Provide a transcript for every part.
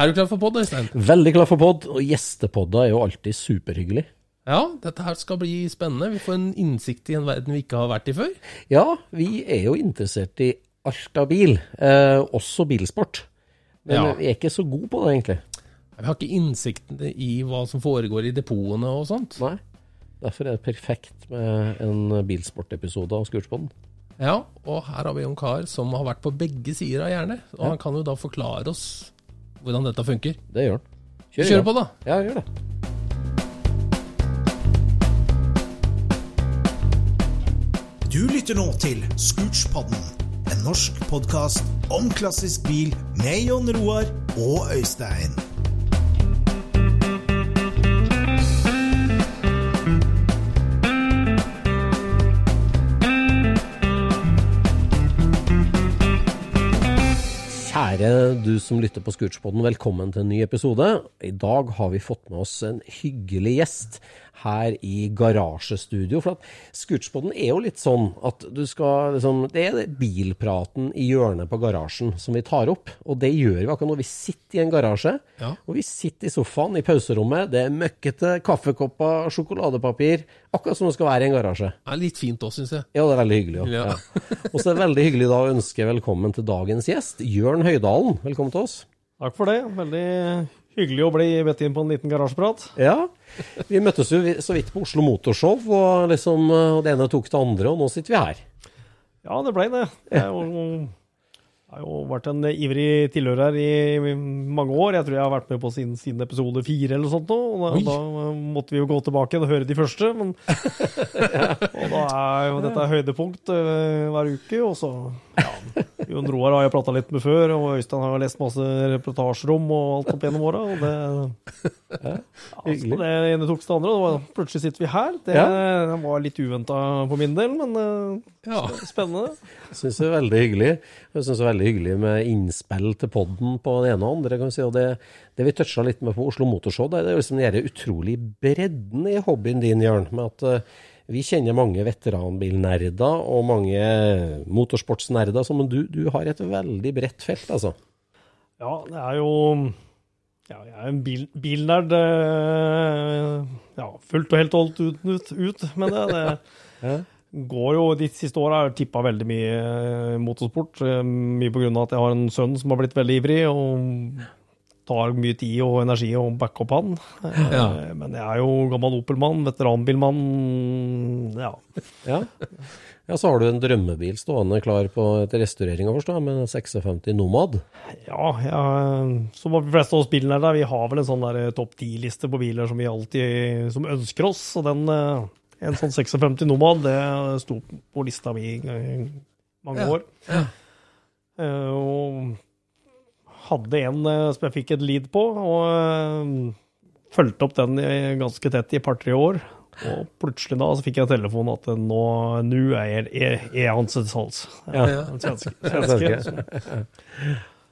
Er du klar for pod, Øystein? Veldig klar for pod, og gjestepodda er jo alltid superhyggelig. Ja, dette her skal bli spennende. Vi får en innsikt i en verden vi ikke har vært i før. Ja, vi er jo interessert i alt av bil, eh, også bilsport. Men Ja. vi er ikke så gode på det, egentlig. Vi har ikke innsikt i hva som foregår i depotene og sånt. Nei. Derfor er det perfekt med en bilsportepisode av Skurtspodden. Ja, og her har vi en kar som har vært på begge sider av hjernen. Og Ja. han kan jo da forklare oss hvordan dette funker. Det gjør den. Kjør, Kjør på, da. Ja, gjør det. Du lytter nå til Scootspodden, en norsk podkast om klassisk bil med Jon Roar og Øystein. Du som lytter på Scootspoden, velkommen til en ny episode. I dag har vi fått med oss en hyggelig gjest her i garasjestudio. For at Scootspoden er jo litt sånn at du skal liksom Det er bilpraten i hjørnet på garasjen som vi tar opp. Og det gjør vi akkurat nå. Vi sitter i en garasje, Ja. og vi sitter i sofaen i pauserommet. Det er møkkete kaffekopper, sjokoladepapir. Akkurat som det skal være i en garasje. Det er litt fint òg, syns jeg. Ja, det er veldig hyggelig. Ja. Ja. Ja. Og så er det veldig hyggelig da å ønske velkommen til dagens gjest, Jørn Høydalen. Velkommen til oss. Takk for det. Veldig hyggelig å bli bedt inn på en liten garasjeprat. Ja, vi møttes jo så vidt på Oslo Motorshow, og liksom og det ene tok det andre, og nå sitter vi her. Ja, det ble det. Jeg har jo, jeg har jo vært en ivrig tilhører i mange år. Jeg tror jeg har vært med på siden, siden episode fire eller noe sånt. Og da, da måtte vi jo gå tilbake og høre de første. Men, Og da er jo dette høydepunkt øh, hver uke. Og så ja, Jon Roar har jeg prata litt med før, og Øystein har lest masse reportasjer om og alt opp gjennom åra. Og det, ja, altså, det ene tok det andre, og plutselig sitter vi her. Det var litt uventa på min del, men øh, Ja. spennende. Jeg syns det er veldig hyggelig. Jeg synes det er veldig hyggelig med innspill til podden på det ene og andre. Kan vi si. Og det, det vi toucha litt med på Oslo Motorshow, det er liksom den utrolig bredden i hobbyen din, Jørn. Med at eh, vi kjenner mange veteranbilnerder og mange motorsportsnerder, men du, du har et veldig bredt felt, altså. Ja, det er jo ja, Jeg er en bil, bilnerd. øh, Ja, fullt og helt holdt ut, ut, ut med det. det går jo De siste åra har jeg tippa veldig mye øh, motorsport. øh, Mye av at jeg har en sønn som har blitt veldig ivrig. og tar mye tid og energi å backe opp han. Eh, Ja. Men jeg er jo gammel Opel-mann, veteranbilmann. Ja. Ja. ja, så har du en drømmebil stående klar på til restaurering, med en 56 Nomad. Ja, ja, som de fleste av oss bilnerder, vi har vel en sånn der topp ti-liste på biler som vi alltid som ønsker oss. Og den, eh, en sånn 56 Nomad, det sto på lista mi i mange Ja, år. Eh, Og hadde en eh, som jeg fikk et lead på, og eh, fulgte opp den ganske tett i et par-tre år. Og plutselig da så fikk jeg telefon at nå, nå er, jeg hans». til salgs. Ja. En svenske. svenske som,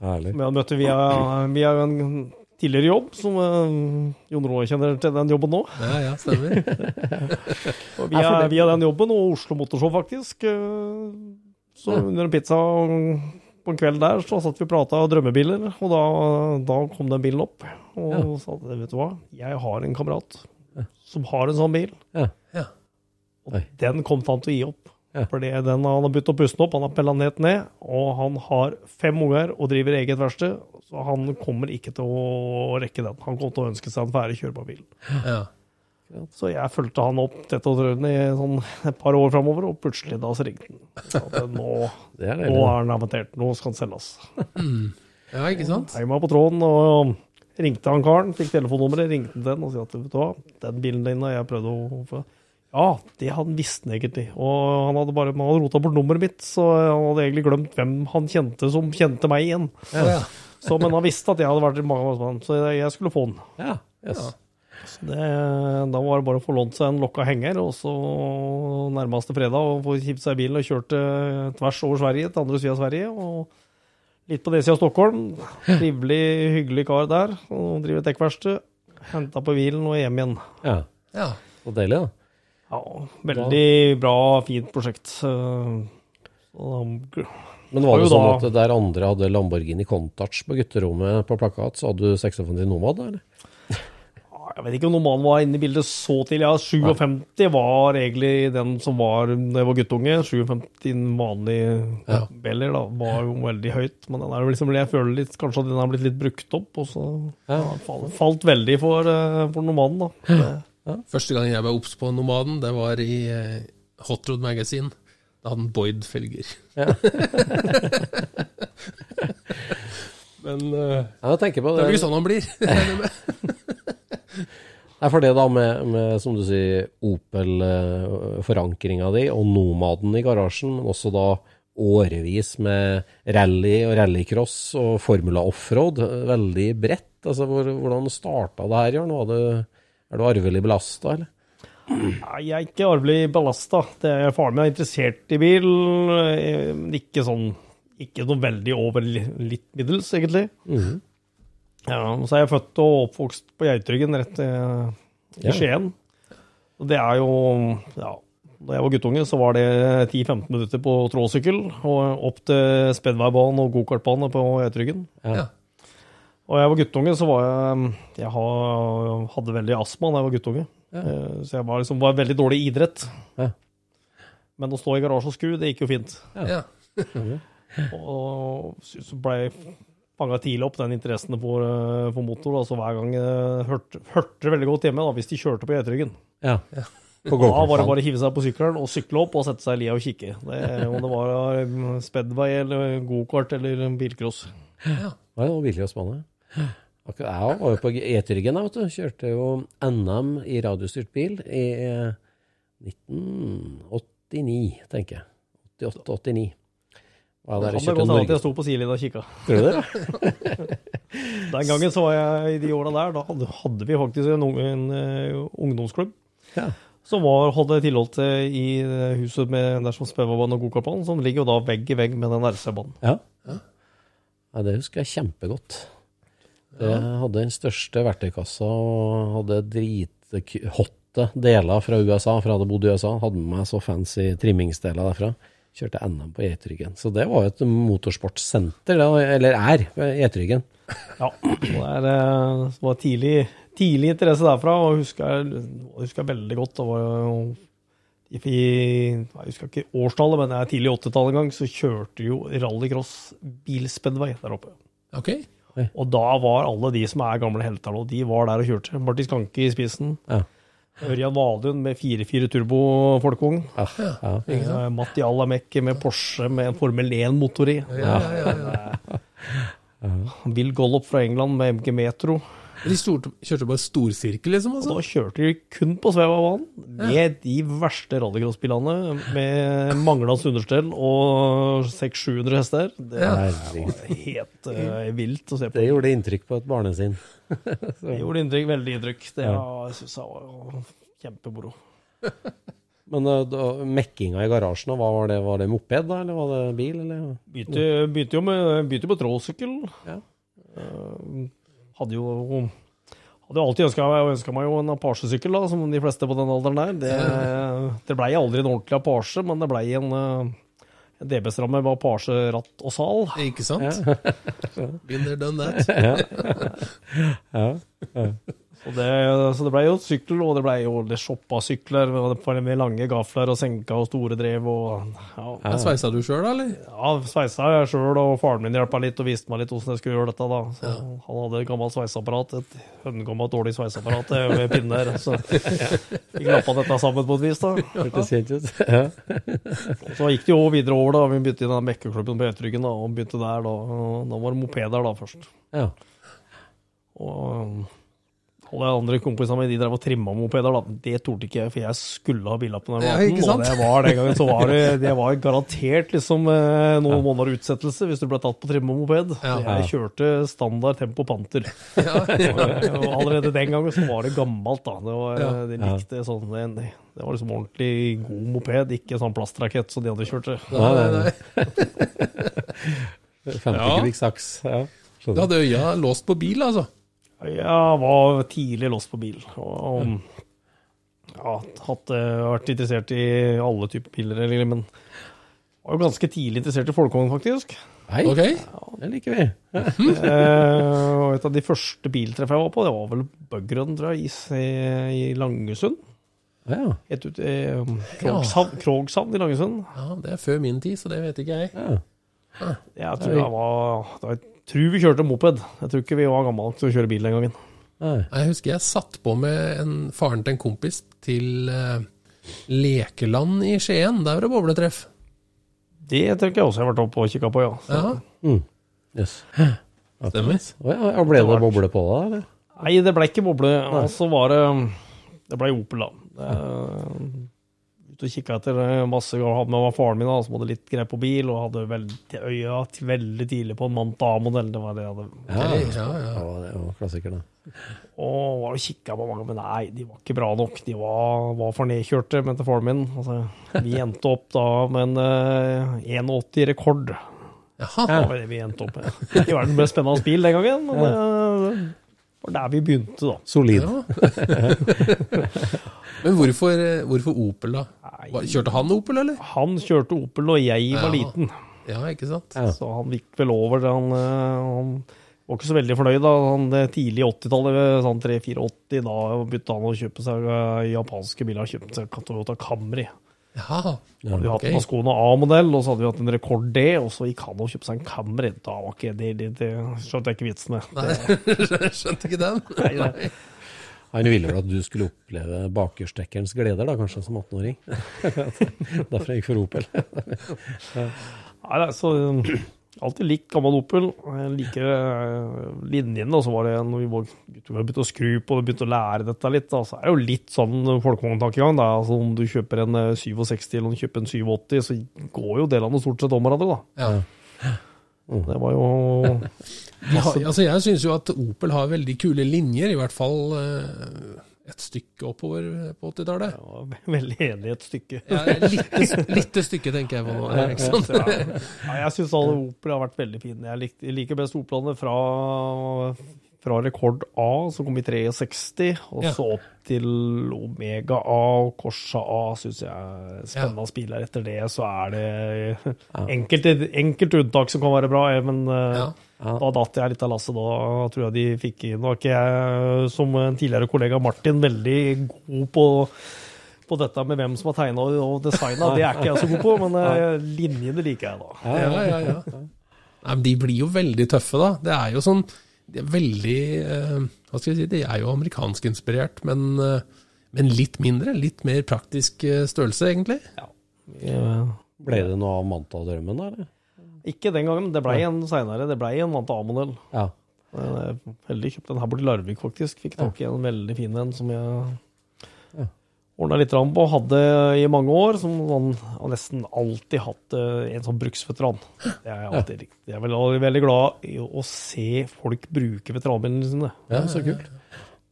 Herlig. som jeg møtte via, via en tidligere jobb, som uh, Jon Roar kjenner til den jobben nå. Ja, ja, stemmer. Og via, via den jobben, og Oslo Motorshow faktisk, Uh, så under en pizza på en kveld der, så satt vi og prata drømmebiler, og da, da kom den bilen opp. Og sa at vet du hva, jeg har en kamerat som har en sånn bil. Ja. Ja. Og Oi. den kom han til å gi opp. Ja. Fordi den han har begynt å puste opp, han har pella den ned, og han har fem unger og driver eget verksted, så han kommer ikke til å rekke den. Han kommer til å ønske seg en ferdig kjørbar bil. Ja. Så jeg fulgte han opp dette og trøndet i sånn et par år framover, og plutselig da så ringte han. At nå, Det er nå er han amatert, nå skal han selges. ja, ikke sant? Jeg meg på tråden og ringte han karen, fikk telefonnummeret, ringte han den og sa at vet du hva, den bilen din har jeg prøvd å få. Ja, det han visste egentlig. Og han hadde bare han hadde rota bort nummeret mitt, så han hadde egentlig glemt hvem han kjente som kjente meg igjen. Ja, ja. Så, men han visste at jeg hadde vært i mange år så jeg skulle få den. Ja. Yes. Så det, da var det bare å få lånt seg en lokka henger, og så nærmeste fredag og få kjøpt seg bilen og kjørt eh, tvers over Sverige til andre sida av Sverige. Og litt på det sida av Stockholm. Trivelig, hyggelig kar der. Og driver dekkverksted. Henta på bilen og hjem igjen. Ja. ja. Så deilig, da. Ja, veldig bra, fint prosjekt. Så, Men var det sånn da. at der andre hadde Lamborghini Contach på gutterommet på plakat, så hadde du 56 Nomad, da, eller? Ja, jeg vet ikke om noen mann var inne i bildet så tidlig. Ja, 57 var egentlig den som var da jeg var guttunge. 57 vanlige vanlig Ja. Beller da, var jo veldig høyt, men den er jo liksom, jeg føler litt, kanskje at den har blitt litt brukt opp, og så Ja. ja, falt, falt veldig for, eh, for nomaden. da. Det- Første gang jeg ble obs på Nomaden, det var i eh, Hot Rod Magazine. Da hadde han Boyd-felger. Men uh, Ja, på det er jo ikke sånn han blir. Nei, for det da med, med som du sier, Opel-forankringa di, og Nomaden i garasjen, men også da årevis med rally og rallycross og Formula offroad. Veldig bredt. Altså, hvor, hvordan starta det her, Jørn? Er du arvelig belasta, eller? Nei, jeg er ikke arvelig belasta. Faren min er interessert i bil. eh, Ikke sånn Ikke noe veldig over li- litt middels, egentlig. Ja, så er jeg født og oppvokst på Geitryggen, rett i, i Ja. Skien. Og det er jo Ja, da jeg var guttunge, så var det 10-15 minutter på tråsykkel og opp til Spedveibanen og gokartbane på Geitryggen. Ja. Og jeg var guttunge, så var jeg Jeg hadde veldig astma da jeg var guttunge. Ja. Så jeg var liksom var veldig dårlig i idrett. Ja. Men å stå i garasje og skru, det gikk jo fint. Ja. Og så ble jeg fanga tidlig opp den interessen for, eh, for motor. Altså hver gang hørte, hørte det veldig godt hjemme da, hvis de kjørte på Geitryggen. Ja. På Da var det bare å hive seg på sykkelen og sykle opp og sette seg i lia og kikke. Det, om det var eh, Spedway eller gokart eller bilcross. Ja, det var å spanne. jeg var jo på E-Tryggen, jeg, vet du. Kjørte jo NM i radiostyrt bil i eh, 1989, tenker jeg. 88-89. Der Det kan godt hende at jeg sto på sidelinja og kikka. Tror du det? Den gangen så var jeg i de åra der, da hadde, hadde vi faktisk en, en uh, ungdomsklubb. Ja. Som var, hadde tilhold til i huset med der som Spevabanen og gokartbanen, som ligger jo da vegg i vegg med den RC-banen. Ja. ja. Det husker jeg kjempegodt. Jeg hadde den største verktøykassa og hadde drithotte deler fra USA, for jeg hadde bodd i USA. Hadde med meg så fancy trimmingsdeler derfra. Kjørte NM på E-Tryggen. Så det var jo et motorsportsenter, eller er, E-Tryggen. Ja, det er, eh, det var tidlig, tidlig interesse derfra, og husker, husker veldig godt. Det var jo i, jeg husker ikke årstallet, men det er tidlig 80-tallet en gang, så kjørte jo rallycross bilspennvei der oppe. Ok. Og da var alle de som er gamle helter nå, de var der og kjørte. Martin Skanke i spissen. Ja. Ørjan Valund med 4-4 turbo folkevogn. Ja, ja. ja. Matti Alamek med Porsche med en Formel 1-motor i. Ja, ja, ja, ja. Bill Gollop fra England med MG Metro. De stort, kjørte bare storsirkel, liksom? Og altså? da kjørte de kun på Svevabanen med de verste rallycrossbilene med manglende understell og 600-700 hester. Det Herregud. var helt uh, vilt å se på. Det gjorde inntrykk på et barnesinn. Det gjorde inntrykk, veldig inntrykk. Det var- jeg synes jeg var jo kjempemoro. Men eh, da, mekkinga i garasjen, hva var det? Var det moped, da, eller var det bil? Eller? Begynte, begynte jo med, begynte med tråsykkel. Ja. Eh, hadde jo hadde jo alltid ønska meg jo en Apache-sykkel, da, som de fleste på den alderen der. Det, det blei aldri en ordentlig Apache, men det blei en, eh, en DBS-ramme med Apache-ratt og sal. Ikke sant? Been there, done that. Ja, Ja. Så det, så det ble jo sykkel, og det ble jo det shoppa sykler med med lange gafler og senka og store drev og ja, Ja, Sveisa du sjøl, da, eller? Ja, sveisa jeg sjøl, og faren min hjelpa litt og viste meg litt hvordan jeg skulle gjøre dette. da. Så Han hadde et gammelt sveiseapparat, et høngammelt dårlig sveiseapparat med pinner. Så vi lappa dette sammen på et vis. da. Hørtes kjent ut. Ja. Så gikk det jo videre over, da. Vi begynte i den mekkeklubben på Høytryggen, da, og begynte der da. Da var det mopeder da først. Ja. Og alle andre kompisene mine de drev og trimma mopeder. da. Det torde ikke jeg, for jeg skulle ha billapp på den Ja, sant? og det var den gangen så var det, det var garantert liksom noen noen måneder utsettelse hvis du ble tatt på trimma moped. Ja. Jeg kjørte standard Tempo Panter. Ja, ja. Og allerede den gangen så var det gammelt, da. Det var, Ja. de likte sånn en det var liksom ordentlig god moped, ikke sånn plastrakett som de hadde kjørt. det. Nei, nei, nei. 50 Ja. saks. Ja. Du hadde øya låst på bil, altså? Jeg var tidlig låst på bil. Og, ja, hatt, eh, vært interessert i alle typer biler, men var jo ganske tidlig interessert i folkevogn, faktisk. Hei, Ok. det liker vi. eh, og et av de første biltreffene jeg var på, det var vel Bugrun, tror jeg, i, i Langesund. Ja, Helt ute i um, Krogshavn, Krogshavn i Langesund. Ja, Det er før min tid, så det vet ikke jeg. ja. Jeg tror jeg var Jeg tror vi kjørte moped. Jeg tror ikke vi var gamle nok til å kjøre bil den gangen. Nei. Jeg husker jeg satt på med en, faren til en kompis til eh, Lekeland i Skien. Der var det bobletreff. Det tenker jeg også jeg har vært oppe og kikka på, ja. Så, Ja, Yes. stemmer. Oh, ja, ble det boble på deg, eller? Nei, det ble ikke boble. Og så var det Det ble Opel, da. Det, Ute og kikka etter eh, masse og hadde med meg faren min, da, som hadde litt greie på bil, og hadde veldig øya veldig tidlig på en Manta A-modell. Det var det jeg hadde. Ja, ja, ja. Ja, det var klassiker, det. Og var og kikka på mange, men nei, de var ikke bra nok. De var, var for nedkjørte, mente faren min. Altså, vi endte opp da med en eh, 81 rekord. Jaha. Det var det vi endte opp med. Ikke verdens mest spennende bil den gangen, men det var der vi begynte, da. Solid. Ja. Men hvorfor, eh, hvorfor Opel, da? Kjørte han Opel, eller? Han kjørte Opel, da jeg var Ja. liten. Ja, ikke sant? Ja. Så han gikk vel over. Han, eh, han var ikke så veldig fornøyd da. Han, det tidlige 80-tallet, sånn 3-84, da begynte han å kjøpe seg eh, japanske biler. Han kjøpte seg Toyota Camry. Jaha. Vi hadde vi hatt Mascona A-modell, og så hadde vi hatt en Rekord D, og så gikk han og kjøpte seg en Camry. Da var ikke det, det, det skjønte jeg ikke vitsen med. Nei, skjønte ikke den. Nei, nei. Han ville vel at du skulle oppleve bakerstekkerens gleder, da, kanskje, som 18-åring. Derfor jeg gikk for Opel. Nei, nei, så um, alltid likt gammel Opel. Jeg liker eh, linjene, og så var det når vi var- begynte å skru på og begynte å lære dette litt, da, så er det jo litt sånn folkevogntankegang. Altså, om du kjøper en eh, 67 eller om du kjøper en 87, så går jo delene stort sett om hverandre, da. Ja. Det var jo har, altså jeg syns jo at Opel har veldig kule linjer, i hvert fall eh, et stykke oppover på 80-tallet. jeg var veldig enig et stykke. Ja, lite, lite stykke, tenker jeg på nå. Ja. Ja, jeg syns alle opera har vært veldig fine. Jeg, liker best operaene fra, fra Rekord A, som kom i 63, og Ja. så opp til Omega A og Korsa A, syns jeg er spennende spiller. Etter det så er det enkelte, enkelte unntak som kan være bra, men eh, Ja. da datt jeg litt av lasset. Da tror jeg de fikk inn Nå er ikke jeg, som en tidligere kollega Martin, veldig god på på dette med hvem som har tegna og designa, det er ikke jeg så god på, men eh, linjene liker jeg, da. Ja, ja, ja. Nei, men de blir jo veldig tøffe, da. Det er jo sånn De er veldig eh, Hva skal jeg si, de er jo amerikanskinspirert, men, eh, men litt mindre. Litt mer praktisk eh, størrelse, egentlig. Ja. Ble det noe av Manta-drømmen, eller? Ikke den gangen, det blei en seinere. Det blei en Manta A-modell. Ja. Jeg Heldig kjøpte den her borte i Larvik, faktisk. Fikk tak i en veldig fin en som jeg. Ordna litt på. Hadde i mange år. Som han har nesten alltid hatt eh, en sånn bruksveteran. Det er alltid likt. Jeg er veldig, veldig glad i å se folk bruke veteranbilene sine. ja, så kult.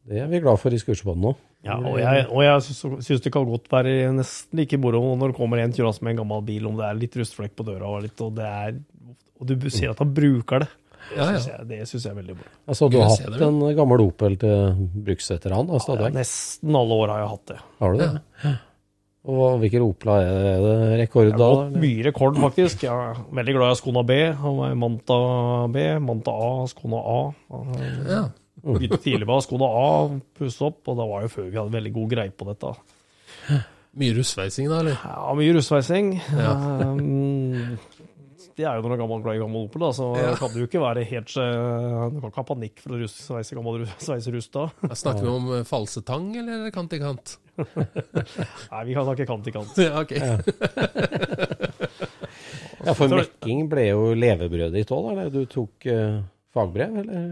Det er vi glad for i Scootspoden nå. Ja, og jeg, og jeg syns, det kan godt være nesten like moro når det kommer en kjørende med en gammel bil, om det er litt rustflekk på døra, og, litt, og, det er, og du ser at han bruker det. Det Ja, ja. syns jeg, det synes jeg er veldig bra. Altså, du har hatt det, en gammel Opel til bruksveteran Altså, Ja, nesten alle år har jeg hatt det. Har du det? Og hvilke Opla er det, er det rekord Jeg da? mye rekord, faktisk. Jeg er veldig glad i Skona B. og Manta B, Manta A, Skona A. Ja. Begynte tidlig med Skona A, pusse opp, og det var jo før vi hadde veldig god greie på dette. Mye russveising, da, eller? Ja, mye russveising. Ja. Um, det er jo når du er gammel, glad i gammel Opel, da, så Ja. kan du jo ikke være helt eh, Du kan ikke ha panikk for å sveise gammel sveiserust da. Jeg snakker vi om false falsetang, eller kant i kant? Nei, vi kan snakke kant i kant. Ja, ok. Ja, for mekking ble jo levebrødet ditt òg, da? eller? Du tok uh, fagbrev, eller?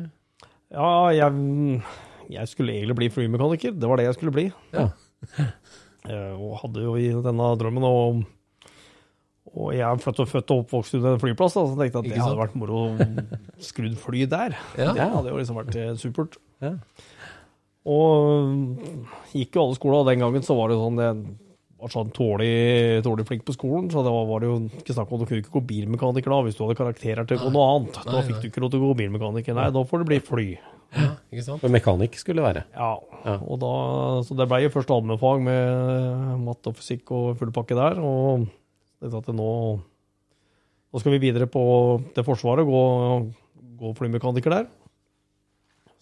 Ja, jeg, jeg skulle egentlig bli flymekaniker. Det var det jeg skulle bli. Ja. Eh, Og hadde jo i denne drømmen og, og jeg er født og, født og oppvokst under en flyplass, da, så tenkte jeg at det hadde vært moro å skrudd fly der. Ja. Det hadde jo liksom vært eh, supert. Ja. Og gikk jo alle skoler, og den gangen så var det sånn Jeg var sånn tålig, tålig flink på skolen, så det var, var det jo ikke snakk om du kunne ikke gå bilmekaniker da, hvis du hadde karakterer til å gå noe annet. Da fikk nei. du ikke lov til å gå bilmekaniker. Nei, da får det bli fly. Ja, ikke sant? For mekanikk skulle det være. Ja, Ja. og da, så det ble jo først allmennfag med matte og fysikk og full pakke der, og jeg at det nå, nå skal vi videre på det forsvaret, gå, gå flymekaniker der.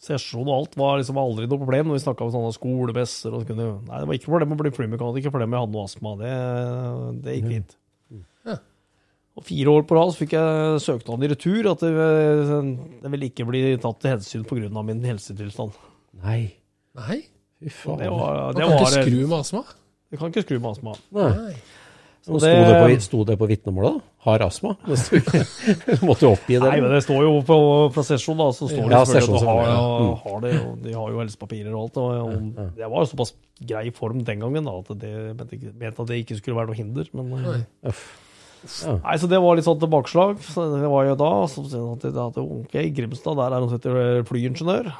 Sesjon og alt var liksom aldri noe problem når vi snakket om sånne skolemesser. Og så kunne, nei, det var ikke problem å bli flymekaniker for dem jeg hadde noe astma. Det, det gikk fint. Ja. Og fire år på rad så fikk jeg søknaden i retur at det, det ville ikke bli tatt til hensyn pga. min helsetilstand. Nei, Nei, fy Det var, var, man kan var, ikke skru med astma. Du kan ikke skru med astma. Nei. Nei. Sto det- det, på, sto det på vitnemålet, da? Har astma? Det Du måtte jo oppgi det. Nei, men det står jo på, fra sesjon, da, så står det Ja, selvfølgelig sesjon, at du har, ja. ja, har det, og de har jo helsepapirer og alt. Og, og det var jo såpass grei form den gangen da, at det mente, at det ikke skulle være noe hinder. Men, Nei. Uff. Nei, så det var litt sånn tilbakeslag. Så det var jo da, så jeg at det- at ok, Grimstad, der er han noe flyingeniør.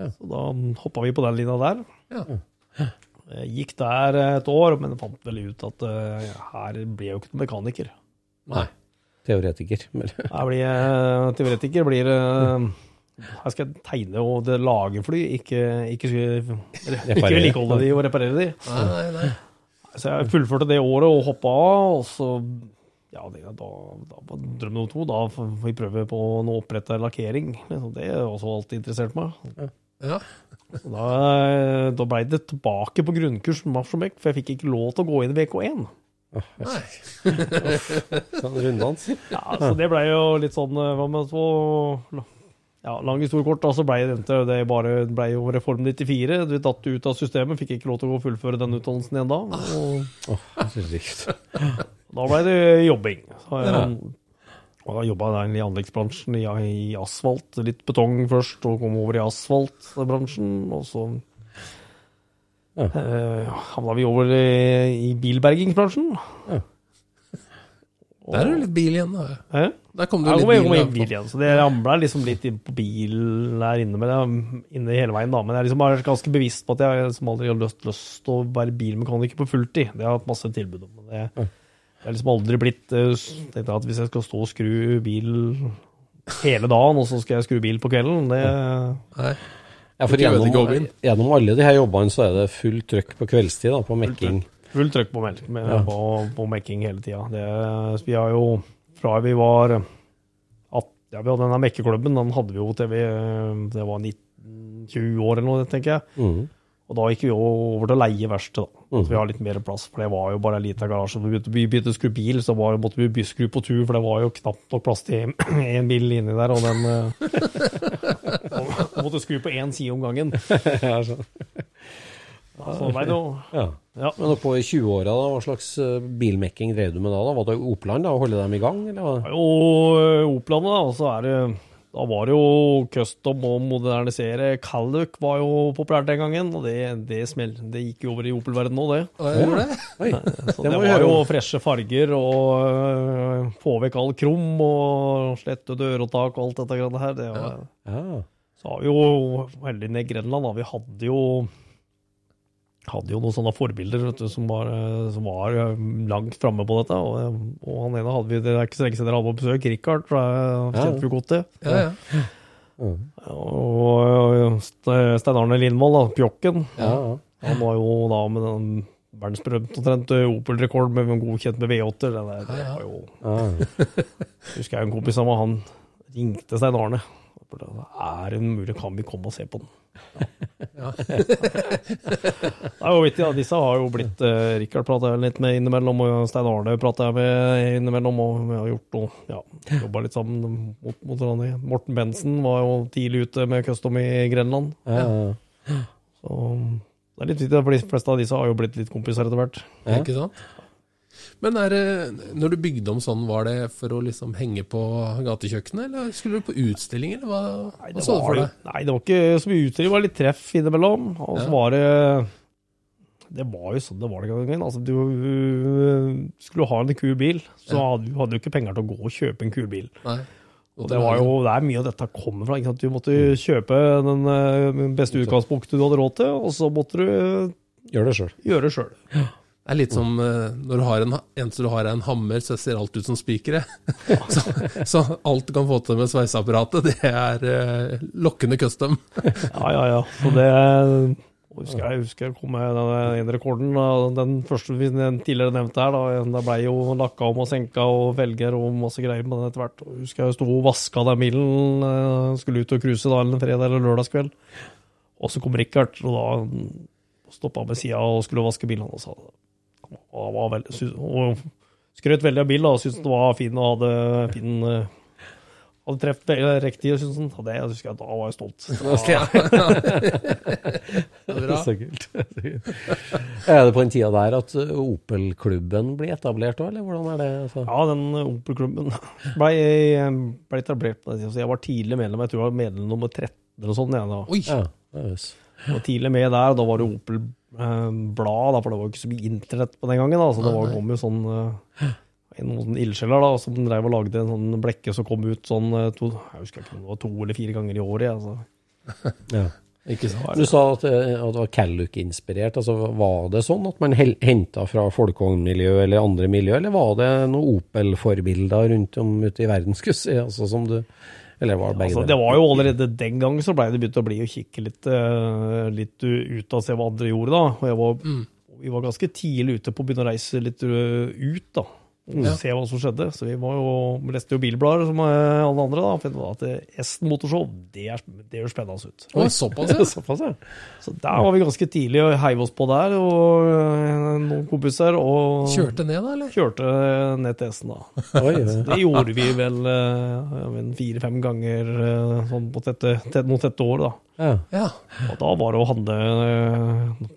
Ja. Så da hoppa vi på den linja der. Ja. Jeg gikk der et år, men fant vel ut at uh, her blir jeg jo ikke noen mekaniker. Nei. Teoretiker. her blir jeg teoretiker, blir eh, Her skal jeg tegne og det lage fly, ikke, ikke, ikke vedlikeholde de og reparere de. Nei, nei, nei. Så jeg fullførte det året og hoppa av, og så ja, det, da, da var drøm nummer to. Da får vi prøve på noe oppretta lakkering. Liksom, Det har også alltid interessert meg. Ja. Så Da, da blei det tilbake på grunnkurs med Mafsjomekk, for jeg fikk ikke lov til å gå inn i VK1. Nei. sånn runddans. Ja, så det blei jo litt sånn eh, Hva med så ja, Lang historie kort, da så blei det, det bare ble jo Reform 94. Du datt ut av systemet, fikk ikke lov til å fullføre den utdannelsen igjen da. Og oh, da blei det jobbing. Så jeg, har jobba i anleggsbransjen, i, i asfalt. Litt betong først, og kom over i asfaltbransjen. Og så Ja. eh, havna vi over i, i bilbergingsbransjen. Der er det litt bil igjen, da. Eh? Der kom det Jeg jeg litt kom bil. i bil igjen, så det ramla liksom litt på bil der inne, men jeg, inne hele veien da. Men jeg liksom er ganske bevisst på at jeg liksom aldri har lyst, til å være bilmekaniker på fulltid. Det har jeg hatt masse tilbud om. men Det, jeg har liksom aldri blitt tenkt tenkte at Hvis jeg skal stå og skru bil hele dagen, og så skal jeg skru bil på kvelden, det Nei. Ja, for gjennom, gjennom alle de her jobbene så er det fullt trøkk på kveldstid da, på mekking. fullt trøkk på, melk, med, Ja. på, på mekking hele tida. Vi har jo fra vi var at, ja, vi hadde denne mekkeklubben, den hadde vi jo til vi det var 19-20 år eller noe, tenker jeg. Mhm. Og da gikk vi over til å leie verksted, da. Mhm. Så vi har litt mer plass, for det var jo bare en liten garasje. Vi begynte, begynte å skru bil, så var, måtte vi skru på tur, for det var jo knapt nok plass til én bil inni der, og den eh, og Måtte skru på én side om gangen. Ja, så- Så ble det jo ja. ja. Men oppå i 20-åra, hva slags eh, bilmekking drev du med da? da? Var det Opland da, å holde dem i gang? Eller? jo Oplandet, da, og så er det Da var det jo custom og modernisere. Calluc var jo populært den gangen, og det, det, smell, det gikk jo over i Opel-verdenen nå, det. Oh, det? Oi, Så det det var jo om. freshe farger og øh, få vekk all krum og slette døråtak og alt dette greiene her. Det var, Ja. Så har vi jo veldig ned i Grenland, da. Vi hadde jo hadde jo noen sånne forbilder vet du, som var, eh, som var eh, langt framme på dette. Og, eh, og han ene hadde vi, det er ikke så lenge siden dere hadde på besøk, Rikard, fra jeg Ja. Ja, ja. Og og Stein Arne Lindvold, da, Pjokken, Ja, ja. han var jo da med den verdensberømte omtrent Opel-rekord med godkjent med V8. Det, der, det var jo ja. husker jeg en kompis av meg, han ringte Stein Arne. Er det mulig, kan vi komme og se på den? Ja. det er jo vittig, ja. Disse har jo blitt eh, Rikard prater jeg litt med innimellom, og Stein Arne prater jeg med innimellom, og vi har gjort noe, ja, jobba litt sammen mot, mot hverandre. Morten Bensen var jo tidlig ute med custom i Grenland. ja, ja. Så det er litt vittig, for de fleste av disse har jo blitt litt kompiser etter hvert. Ja. Ikke sant? Men er det, når du bygde om sånn, var det for å liksom henge på gatekjøkkenet, eller skulle du på utstilling, eller hva, Nei, hva det så du for deg? nei, det var ikke så mye utstilling, det var litt treff innimellom. Og så Ja. var det Det var jo sånn det var den gangen. Altså, du skulle ha en kul bil, så Ja. hadde du hadde jo ikke penger til å gå og kjøpe en kul bil. Nei. Og det var jo det er mye av dette kommer fra. Ikke sant? Du måtte kjøpe den øh, beste utgangspunktet du hadde råd til, og så måtte du Gjør det sjøl. gjøre det sjøl. Det er litt som eh, når du har en, eneste du har en hammer, så ser alt ut som spikere. så, så alt du kan få til med sveiseapparatet, det er eh, lokkende custom. Ja, ja, ja. Så det husker jeg, husker jeg kom med den ene rekorden. Den første vi tidligere nevnte her. Da, da ble jo lakka om og senka og velger og masse greier med den etter hvert. Og husker jeg sto og vaska den bilen. eh, Skulle ut og cruise da, en fredag eller lørdagskveld. Og så kom Richard, og da stoppa ved sida og skulle vaske bilen. Og sa og han var veldig, synes, og skrøt veldig av bilen og syntes den var fin og hadde fin eh, hadde truffet riktig, syntes han. Og det husker jeg, da var jeg stolt. Det er Så kult. er det på den tida der at Opel-klubben blir etablert òg, eller hvordan er det? Så? Ja, den Opel-klubben ble, ble etablert på den tida. Jeg var tidlig medlem. Jeg tror jeg var medlem nummer 13 eller sånn. Jeg, da. Oi! Ja, ja. Jeg var tidlig med der. og Da var det Opel eh, Blad, da, for det var jo ikke så mye internett på den gangen. Da. Så det var, kom jo sånn eh, noen ildsjeler da, som drev og lagde en sånn blekke som kom ut sånn eh, to, jeg husker ikke om det var to eller fire ganger i året. Altså. ja. Du sa at, eh, at det var Calluck-inspirert. Altså, var det sånn at man henta fra folkevognmiljø eller andre miljø, eller var det noen Opel-forbilder rundt om ute i verden, skulle jeg si? Altså, som du, eller var det begge Altså, det var jo allerede den gang så blei det begynt å bli å kikke litt, eh, litt ut og se hva andre gjorde, da. Og jeg var, vi var ganske tidlig ute på å begynne å reise litt eh, ut, da. Og Ja. se hva som skjedde. Så vi var jo, leste jo bilblader som eh, alle andre, da. For at eh, Esten Motorshow, det, er, det gjør spennende ut. Oi, såpass, ja. Såpass, ja. Så der var vi ganske tidlig og heiv oss på der, og eh, noen kompiser, og Kjørte ned, da, eller? kjørte ned til Esten, da. Oi, ja. Det gjorde vi vel fire-fem ganger sånn på tette, tette, mot dette år, da. ja. Ja. Og da var det å handle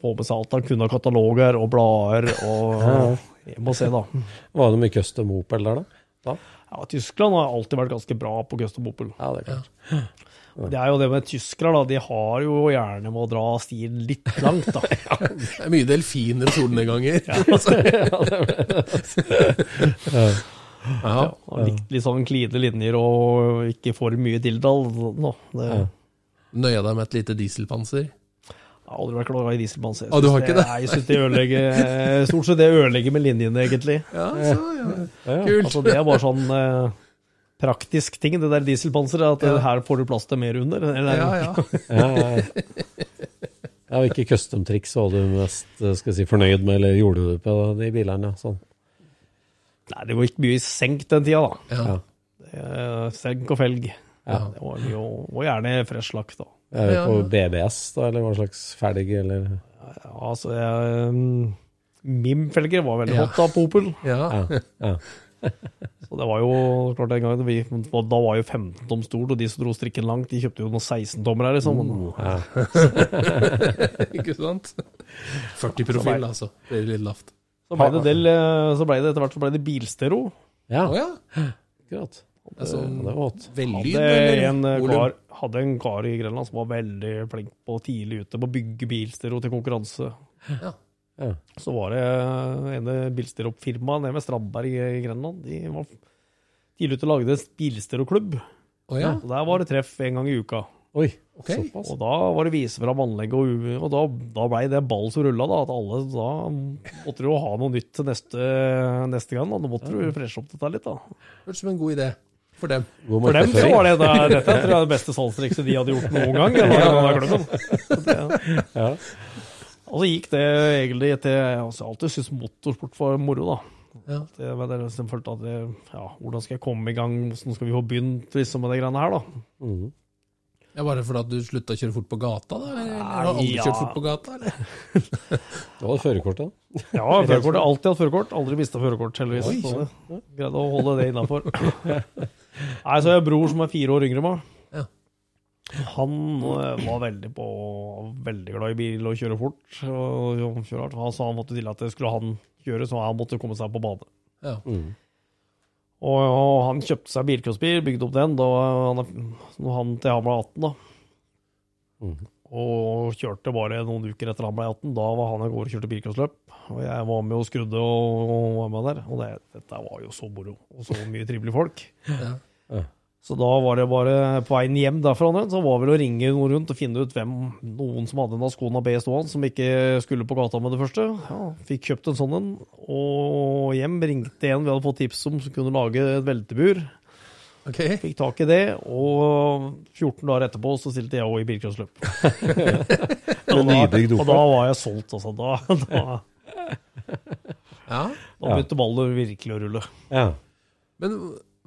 Få med seg alt han kunne av kataloger og blader og hjem må se, da. Var det mye custom Opel der, da? da? Ja, Tyskland har alltid vært ganske bra på custom Opel. Ja, det er klart. Det er jo det med tyskere, da. De har jo gjerne med å dra stilen litt langt, da. Det er mye delfiner og solnedganger. Ja. Og litt, litt sånn kline linjer og ikke for mye dilldall. nå. Nøya deg med et lite dieselpanser. Jeg har aldri vært glad i dieselpanser. Jeg Ah, har ikke det? Nei, jeg synes det ødelegger Stort sett det ødelegger med linjene, egentlig. Ja, så, ja. Ja. Kult. Altså, det er bare sånn eh, praktisk ting, det der dieselpanseret. At ja. her får du plass til mer under. Eller, Ja, ja. Ja, ja, ja. Ja, ikke custom-triks var du mest eh, skal si, fornøyd med, eller gjorde du det på de bilene? Sånn. Nei, det var ikke mye senk den tida, da. ja. Eh, Senk og felg. Ja. Var, jo, og gjerne fresh lakk, da. Er vi Ja, på. BBS, da, eller hva slags felg, eller? Ja, altså, jeg, mm, MIM-felger var veldig Ja. hot da på Opel. ja. Ja. ja. Så det var jo klart en gang vi, Da var jo 15 tom stort, og de som dro strikken langt, de kjøpte jo noen 16-tommer her, liksom. Mm, ja. Ikke sant? 40 profil, altså. Det er litt lavt. Så ble det, del, eh, så ble det etter hvert så ble det bilstero. ja. Oh, ja. akkurat. Det sånn det var hot. vellyd, Hadde en, eh, kar, hadde en kar i Grenland som var veldig flink på tidlig ute på å bygge bilstero til konkurranse. Ja. Ja. Så var det ene bilstereoppfirmaet nede ved Strandberg i Grenland. De var tidlig ute og lagde bilstereoklubb. Å ja. Så der var det treff en gang i uka. Oi, okay. Og da var det vise fram anlegget, og, og da, da blei det ball som rulla. Da, at alle, da måtte du jo ha noe nytt til neste, neste gang. Da. Da måtte du freshe opp dette litt. da. Hørtes som en god idé for dem. God For dem så var det, da, dette tror jeg det beste salgstrikset de hadde gjort noen gang. Eller, ja. Ja. og så gikk det egentlig til altså, Jeg har alltid syntes motorsport var moro, da. Ja. Det var det som følte at det, ja, Hvordan skal jeg komme i gang, hvordan skal vi få begynt liksom, med de greiene her, da. Mm. Ja, Bare fordi at du slutta å kjøre fort på gata, da? Eller har du aldri ja. kjørt fort på gata, eller? Det var førerkort, da. Ja, førerkort. Alltid hatt førerkort. Aldri mista førerkort, heldigvis. Greide å holde det innafor. Nei, så har jeg en bror som er fire år yngre enn meg. Ja. Han eh, var veldig på veldig glad i bil og kjøre fort. Og, og kjøre hardt. Han sa han måtte til at det skulle han gjøre, så han måtte komme seg på bane. Ja. Mm. Og, og han kjøpte seg bilcrossbil, bygde opp den da han, når han til han ble 18. da. Mhm. Og kjørte bare noen uker etter han ble 18. Da var han av gårde og kjørte bilcrossløp. Og jeg var med og skrudde og, og var med der. Og det, dette var jo så moro. Og så mye trivelige folk. Ja. Så da var det bare på veien hjem derfra, så var vel å ringe noen rundt og finne ut hvem noen som hadde en Ascona B stående, som ikke skulle på gata med det første. Ja, fikk kjøpt en sånn en, og hjem ringte en vi hadde fått tips om som kunne lage et veltebur. Ok. Fikk tak i det, og 14 dager etterpå så stilte jeg òg i bilcrossløp. og, nybygd Og da var jeg solgt, altså. Da, da, Ja. da begynte ballen virkelig å rulle. Ja. Men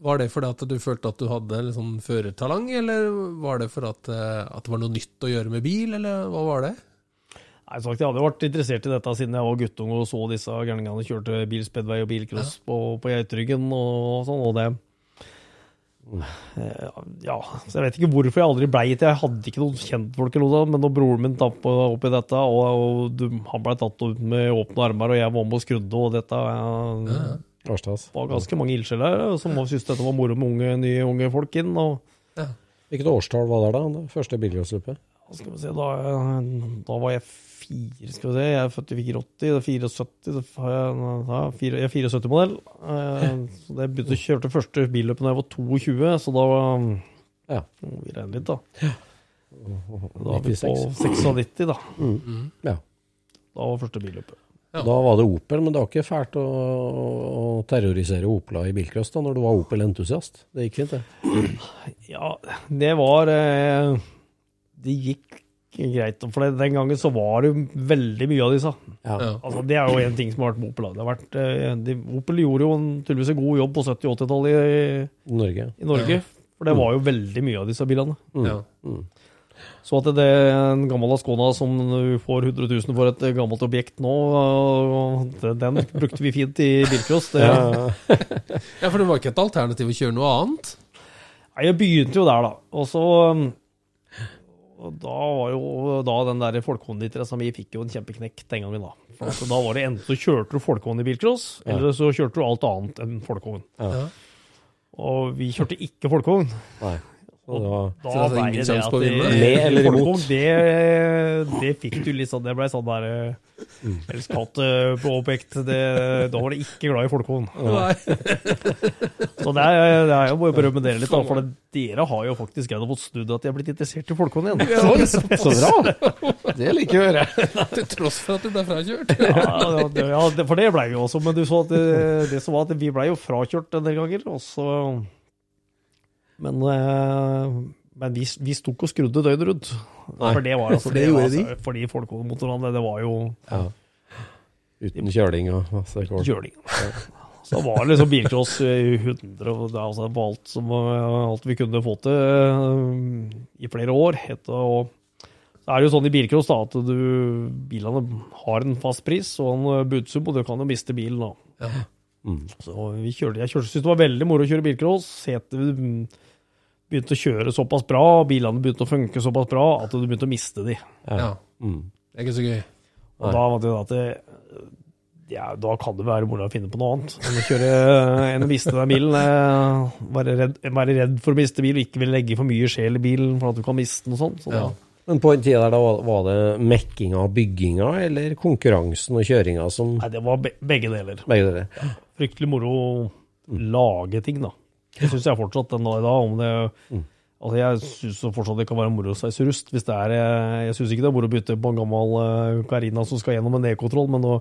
var det fordi at du følte at du hadde liksom førertalang, eller var det fordi at, eh, at det var noe nytt å gjøre med bil, eller hva var det? Nei, sagt, Jeg hadde vært interessert i dette siden jeg var guttunge og så disse gærningene kjørte bilspedvei og bilcross på, på Geitryggen og sånn, og det Ja, så jeg vet ikke hvorfor jeg aldri blei til Jeg hadde ikke noen kjentfolk eller noe men når broren min tappa opp i dette, og, og du, han blei tatt ut med åpne armer, og jeg var med og skrudde, og dette eh, Det var ganske mange ildsjeler som syntes dette var moro med unge, nye unge folk inn. og Hvilket årstall var det da? Det første se, da, da var jeg fire, skal vi se, jeg er født i 84, det er 74, så har jeg, jeg er 74-modell. Eh, så jeg begynte å kjøre første billøpet da jeg var 22, så da Ja. må vi regne litt, da. Da er vi på 96. 96, da. Ja. Da var første billøpet. Ja. Da var det Opel, men det var ikke fælt å, å terrorisere Opla i bilcross da, når du var Opel-entusiast. Det gikk fint, det. Ja, det var eh, Det gikk greit. For den gangen så var det veldig mye av disse. Ja. Ja. Altså, det er jo en ting som har vært med Opel. Det har vært, eh, de, Opel gjorde jo en, tydeligvis en god jobb på 70- og 80-tallet i, Norge. i Norge. For det var jo veldig mye av disse bilene. Ja. Så at det er en gammel Ascona som du får 100 000 for et gammelt objekt nå, den brukte vi fint i bilcross. Ja. ja, for det var ikke et alternativ å kjøre noe annet? Nei, jeg begynte jo der, da. Og så um, og Da var jo da den der folkehåndet, som vi fikk jo en kjempeknekk den gangen, da. For da var det enten så kjørte du folkehånd i bilcross, eller så kjørte du alt annet enn folkehånd. Ja. Og vi kjørte ikke folkehånd. Så det var Da Så det er ingen det sjanse at på å vinne? det- Med eller imot? Det, det fikk du litt sånn Det ble sånn der Mm. Ellers katt eh, på objekt. Det, da var det ikke glad i folkehånd. Så det er, det er jo bare å berømme dere litt, da, for det, dere har jo faktisk greid å få snudd at de er blitt interessert i folkehånd igjen. Så bra! Det liker vi å høre. Til tross for at du ble frakjørt? Ja, ja, det- ja, det- for det blei vi også, men du så at det, det som var at vi blei jo frakjørt en del ganger, og så Men, eh, men vi, vi sto ikke og skrudde døgnet rundt. For det var altså For det gjorde var, altså, Fordi folkemotorene, det var jo Ja. Uten kjøling og masse kål. kjøling. Så var det liksom bilcross i 100, og det altså på alt, som, alt vi kunne få til eh, i flere år. Og så er det jo sånn i bilcross da, at du, bilene har en fast pris og en budsum, og du kan jo miste bilen da. Ja. Så vi kjørte, jeg kjørte, syntes det var veldig moro å kjøre bilcross. Setet begynte å kjøre såpass bra, bilene begynte å funke såpass bra at du begynte å miste de. ja. Mm. Det er ikke så gøy. Og da var det at det, ja, da kan det være moro å finne på noe annet enn å kjøre enn å miste den bilen. eh, Være redd, være redd for å miste bil, ikke vil legge for mye sjel i bilen for at du kan miste den og sånn. Så Ja. Men på den tida der, da var- det mekkinga og bygginga, eller konkurransen og kjøringa som Nei, det var be begge deler. Begge dere? Fryktelig moro å lage ting, da. Det syns jeg fortsatt den dag i dag. Om det Altså, jeg syns fortsatt det kan være moro å sveise rust. Hvis det er, eh, jeg syns ikke det er moro å bytte på en gammel eh, Carina som skal gjennom en E-kontroll, men nå,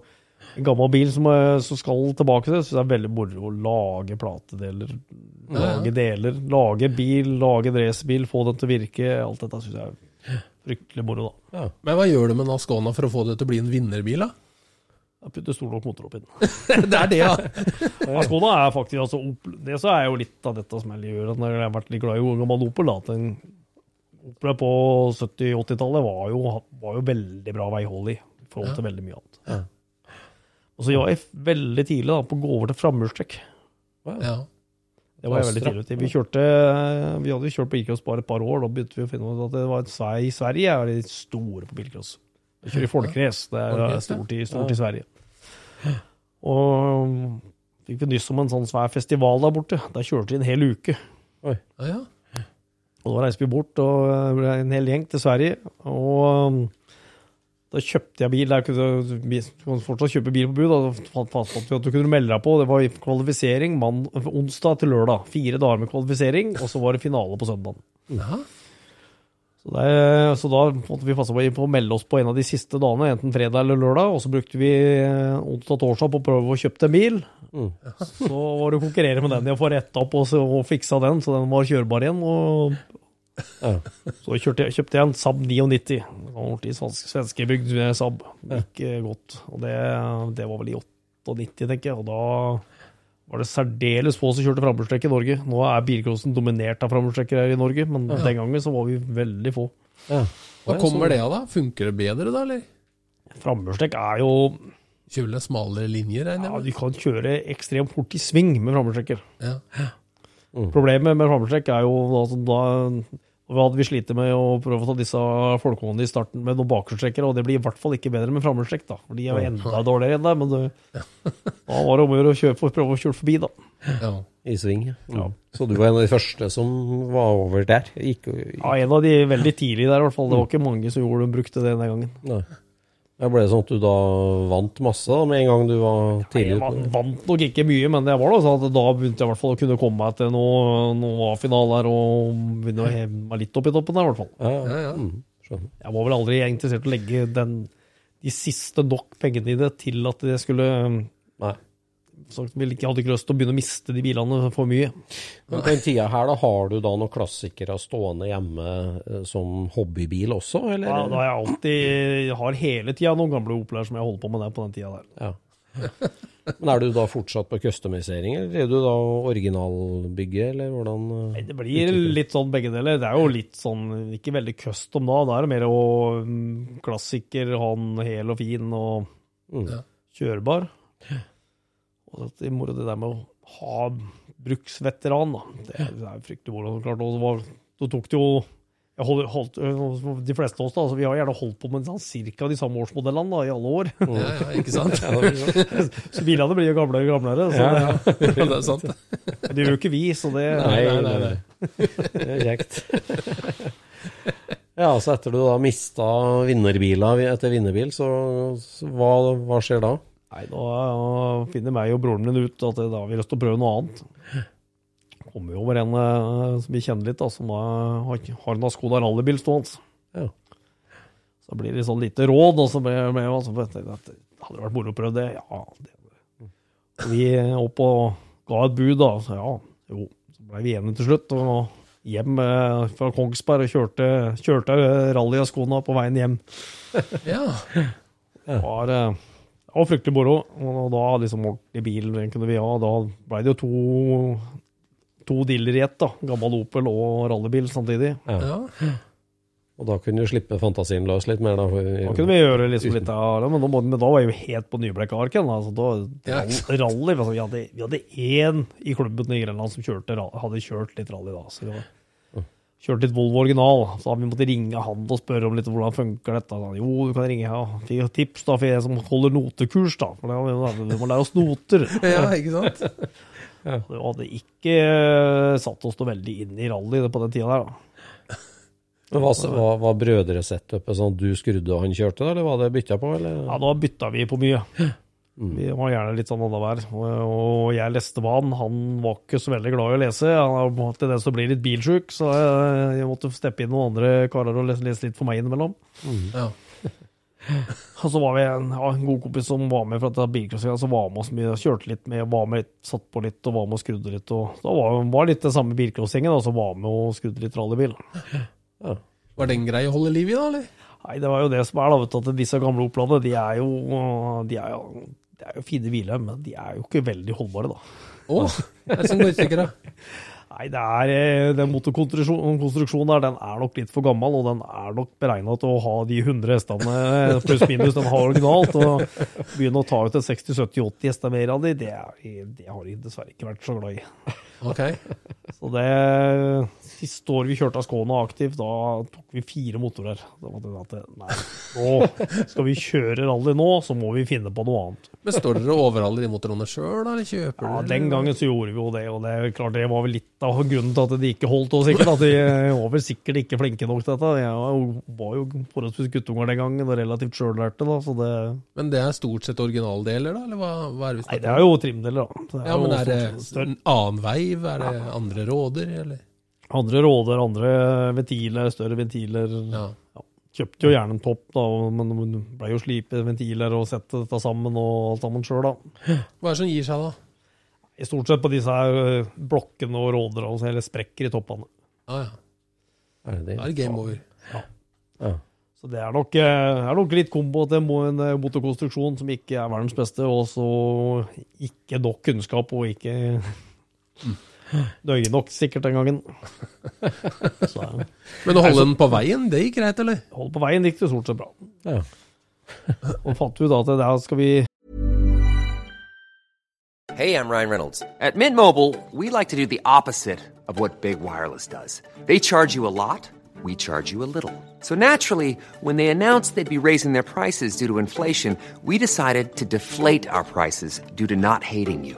en gammel bil som, eh, som skal tilbake til det, syns jeg er veldig moro å lage platedeler. Lage deler. Lage bil, lage racerbil, få den til å virke. Alt dette syns jeg er fryktelig moro, da. Men hva gjør du med Ascona for å få det til å bli en vinnerbil, da? Jeg putter stor nok motor oppi den. det er det, ja. Skoda er faktisk altså, Opel- Det så er jo litt av dette som jeg gjør at jeg har vært litt glad i gammel Opel. Da, at en Opel på 70-80-tallet var, var jo veldig bra veihold i forhold til veldig mye annet. Og så var jeg veldig tidlig da, på å gå over til framhjulstrekk. ja. Det var jeg veldig tidlig til. Vi, kjørte, vi hadde kjørt på bilcross bare et par år. Da begynte vi å finne ut at det var et svei i Sverige er de store på bilcross. De kjører folkerace. Det er stort i, stort i Sverige. Og fikk vi nyss om en sånn svær festival der borte. Der kjørte vi en hel uke. Ja, ja. Og da reiste vi bort, og det ble en hel gjeng til Sverige. Og um, da kjøpte jeg bil. Der kunne du kan fortsatt kjøpe bil på bud. Da fant fant vi at du kunne melde deg på. Det var kvalifisering mann, onsdag til lørdag. Fire dager med kvalifisering, og så var det finale på søndag. ja. Så, det, så da måtte vi passe på å melde oss på en av de siste dagene, enten fredag eller lørdag. Og så brukte vi eh, onsdag og torsdag på å prøve å kjøpe en bil. Så var det å konkurrere med den i å få retta opp og, så, og fiksa den, så den var kjørbar igjen. Og så kjørte kjøpte jeg en Saab 99. En Ordentlig svensk- svenskebygd Saab. Gikk ja. godt. Og det, det var vel i 98, tenker jeg. Og da var det særdeles få som kjørte framhjulstrekk i Norge. Nå er bilcrossen dominert av framhjulstrekker her i Norge, men den gangen så var vi veldig få. Hva kommer det av, da? Funker det bedre, da, eller? Framhjulstrekk er jo Kjøle smale linjer, regner Ja, jeg du kan kjøre ekstremt fort i sving med framhjulstrekker. Ja. Problemet med framhjulstrekk er jo altså, da hadde vi slitt med å prøve å ta disse folkehåndene i starten med noen bakhjulstrekkere, og det blir i hvert fall ikke bedre med framhjulstrekk, da. For de er jo enda dårligere enn deg, men det, da var det om å gjøre å kjøre, for, prøve å kjøre forbi, da. Ja. I sving. Ja. Så du var en av de første som var over der? Gikk, Ja, en av de veldig tidlige der, i hvert fall. Det var ikke mange som gjorde, brukte det den gangen. Nei. Det ble sånn at du da vant masse da, med en gang du var tidlig ute? va- vant nok ikke mye, men det var da sånn at da begynte jeg i hvert fall å kunne komme meg til noen noe A-finaler og begynne å heve meg litt opp i toppen der, i hvert fall. Ja, Ja, ja. ja. Mm. Jeg var vel aldri interessert i å legge den, de siste nok pengene i det til at det skulle Nei. Jeg hadde ikke lyst til å begynne å miste de bilene for mye. Men på den tida her, da har du da noen klassikere stående hjemme eh, som hobbybil også, eller? Da, da har jeg alltid jeg har hele tida noen gamle Opeler som jeg holder på med der på den tida der. Ja. Men er du da fortsatt på customisering, eller er du da originalbygge, eller hvordan? eh, Nei, Det blir litt sånn begge deler. Det er jo litt sånn, ikke veldig custom da. Da er det mer å mm, klassiker, han hel og fin og Mm. Kjørbar. Det er moro det der med å ha bruksveteran, da. Det det er fryktelig moro. Klart, og det var, så tok det jo jeg holdt, holdt, De fleste av oss da, altså vi har gjerne holdt på med sånn, cirka de samme årsmodellene da, i alle år. Ja, ja, ikke sant? Så bilene blir jo gamlere og gamlere. Så det, Ja, det er sant. det gjør jo ikke vi, så det nei, nei. nei. Det er kjekt. Ja, så etter du da mista vinnerbiler etter vinnerbil, så, så hva, hva skjer da? Nei, da finner meg og broren min ut at da har vi lyst til å prøve noe annet. Kommer jo over en eh, som vi kjenner litt, da, som da har, har en Skoda rallybil stående. Ja. Så blir det sånn lite råd, og så ble jeg så tenkte jeg at Hadde det vært moro å prøve det? Ja. Det. Vi opp og ga et bud, da. Så ja, jo. Så ble vi enige til slutt. og hjem eh, fra Kongsberg og kjørte, kjørte rally av skoene på veien hjem. Ja. Det var, eh, det var fryktelig moro. Og da liksom ordentlig bil kunne vi ha. Da ble det jo to, to dealer i ett. da. Gammel Opel og rallybil samtidig. ja. Og da kunne du slippe fantasien løs litt mer, da? for- Da kunne vi gjøre liksom litt av det, men, da men da var jeg jo helt på nybleika arken. Altså, da, Ja. rally, altså, vi, hadde, vi hadde én i klubben i Grenland som kjørte, hadde kjørt litt rally da. Så det var, kjørte litt Volvo original. Så vi måtte ringe han og spørre om litt hvordan funker dette. Da, jo, du kan ringe. Ja. Fikk tips da, for jeg som holder notekurs, da. For vi du må lære oss noter. ja, ikke sant? Du hadde ikke eh, satt oss noe veldig inn i rally på den tida der, da. Men hva, var, var brødresetupet sånn at du skrudde og han kjørte, da, eller var det bytta på? Eller? Ja, da bytta vi på mye. Vi var gjerne litt sånn annenhver. Og, og jeg leste hva han. Han var ikke så veldig glad i å lese. Han har en tendens til å bli litt bilsjuk, så jeg, jeg måtte steppe inn noen andre karer og lese, lese litt for meg innimellom. Ja. Og så var vi en, ja, en god kompis som var med fra bilcrossinga, som var med oss mye, kjørte litt med, var med, satt på litt og var med og skrudde litt. Og da var, var litt det samme bilcrossingen, som var med og skrudde litt rallybil. Var den grei å holde liv i, da, eller? Nei, det var jo det som er, da, vet du, at disse gamle opplandene, de er jo, de er jo, de er jo fine biler, men de er jo ikke veldig holdbare, da. Å, det er som går i stykker, da. Nei, det er, eh, den motorkonstruksjonen der, den er nok litt for gammel, og den er nok beregna til å ha de 100 hestene eh, pluss minus den har originalt. Og begynne å ta ut en 60-70-80 hester mer av de, det, det har de dessverre ikke vært så glad i. Ok. Så det Siste år vi kjørte av Skåne aktivt, da tok vi fire motorer. Da var det at nei, nå skal vi kjøre rally nå, så må vi finne på noe annet. Men står dere og overhaler de motorene sjøl, eller kjøper dere? Ja. Den gangen så gjorde vi jo det, og det klart det var vel litt av grunnen til at de ikke holdt oss sikkert. At de var vel sikkert ikke flinke nok til dette. Jeg var jo, forholdsvis guttunger den gangen, og relativt sjøllærte, da, så det Men det er stort sett originaldeler, da? Eller hva, hva er det vi Nei, det er jo trimdeler, da. Ja, men er det annen veiv? Er det andre råder, eller? Andre råder, andre ventiler, større ventiler. Ja. Kjøpte jo gjerne en topp, da, men det ble jo slipe ventiler og sette dette sammen og alt sammen sjøl, da. Hva er det som gir seg, da? I stort sett på disse her øh, blokkene og råder, altså, eller sprekker i toppene. Ah, ja. Er det det? Da er det game over. Ja. Så det er nok, eh, er nok litt kombo til en eh, motorkonstruksjon som ikke er verdens beste, og så ikke nok kunnskap og ikke nøye nok sikkert den gangen. Så ja. Men å holde den på veien, det gikk greit, eller? hold på veien gikk det stort sett bra. Ja. Og fant ut at der skal vi Hey, I'm Ryan Reynolds. At Mint Mobile, we like to do the opposite of what Big Wireless does. They charge you a lot, we charge you a little. So naturally, when they announced they'd be raising their prices due to inflation, we decided to deflate our prices due to not hating you.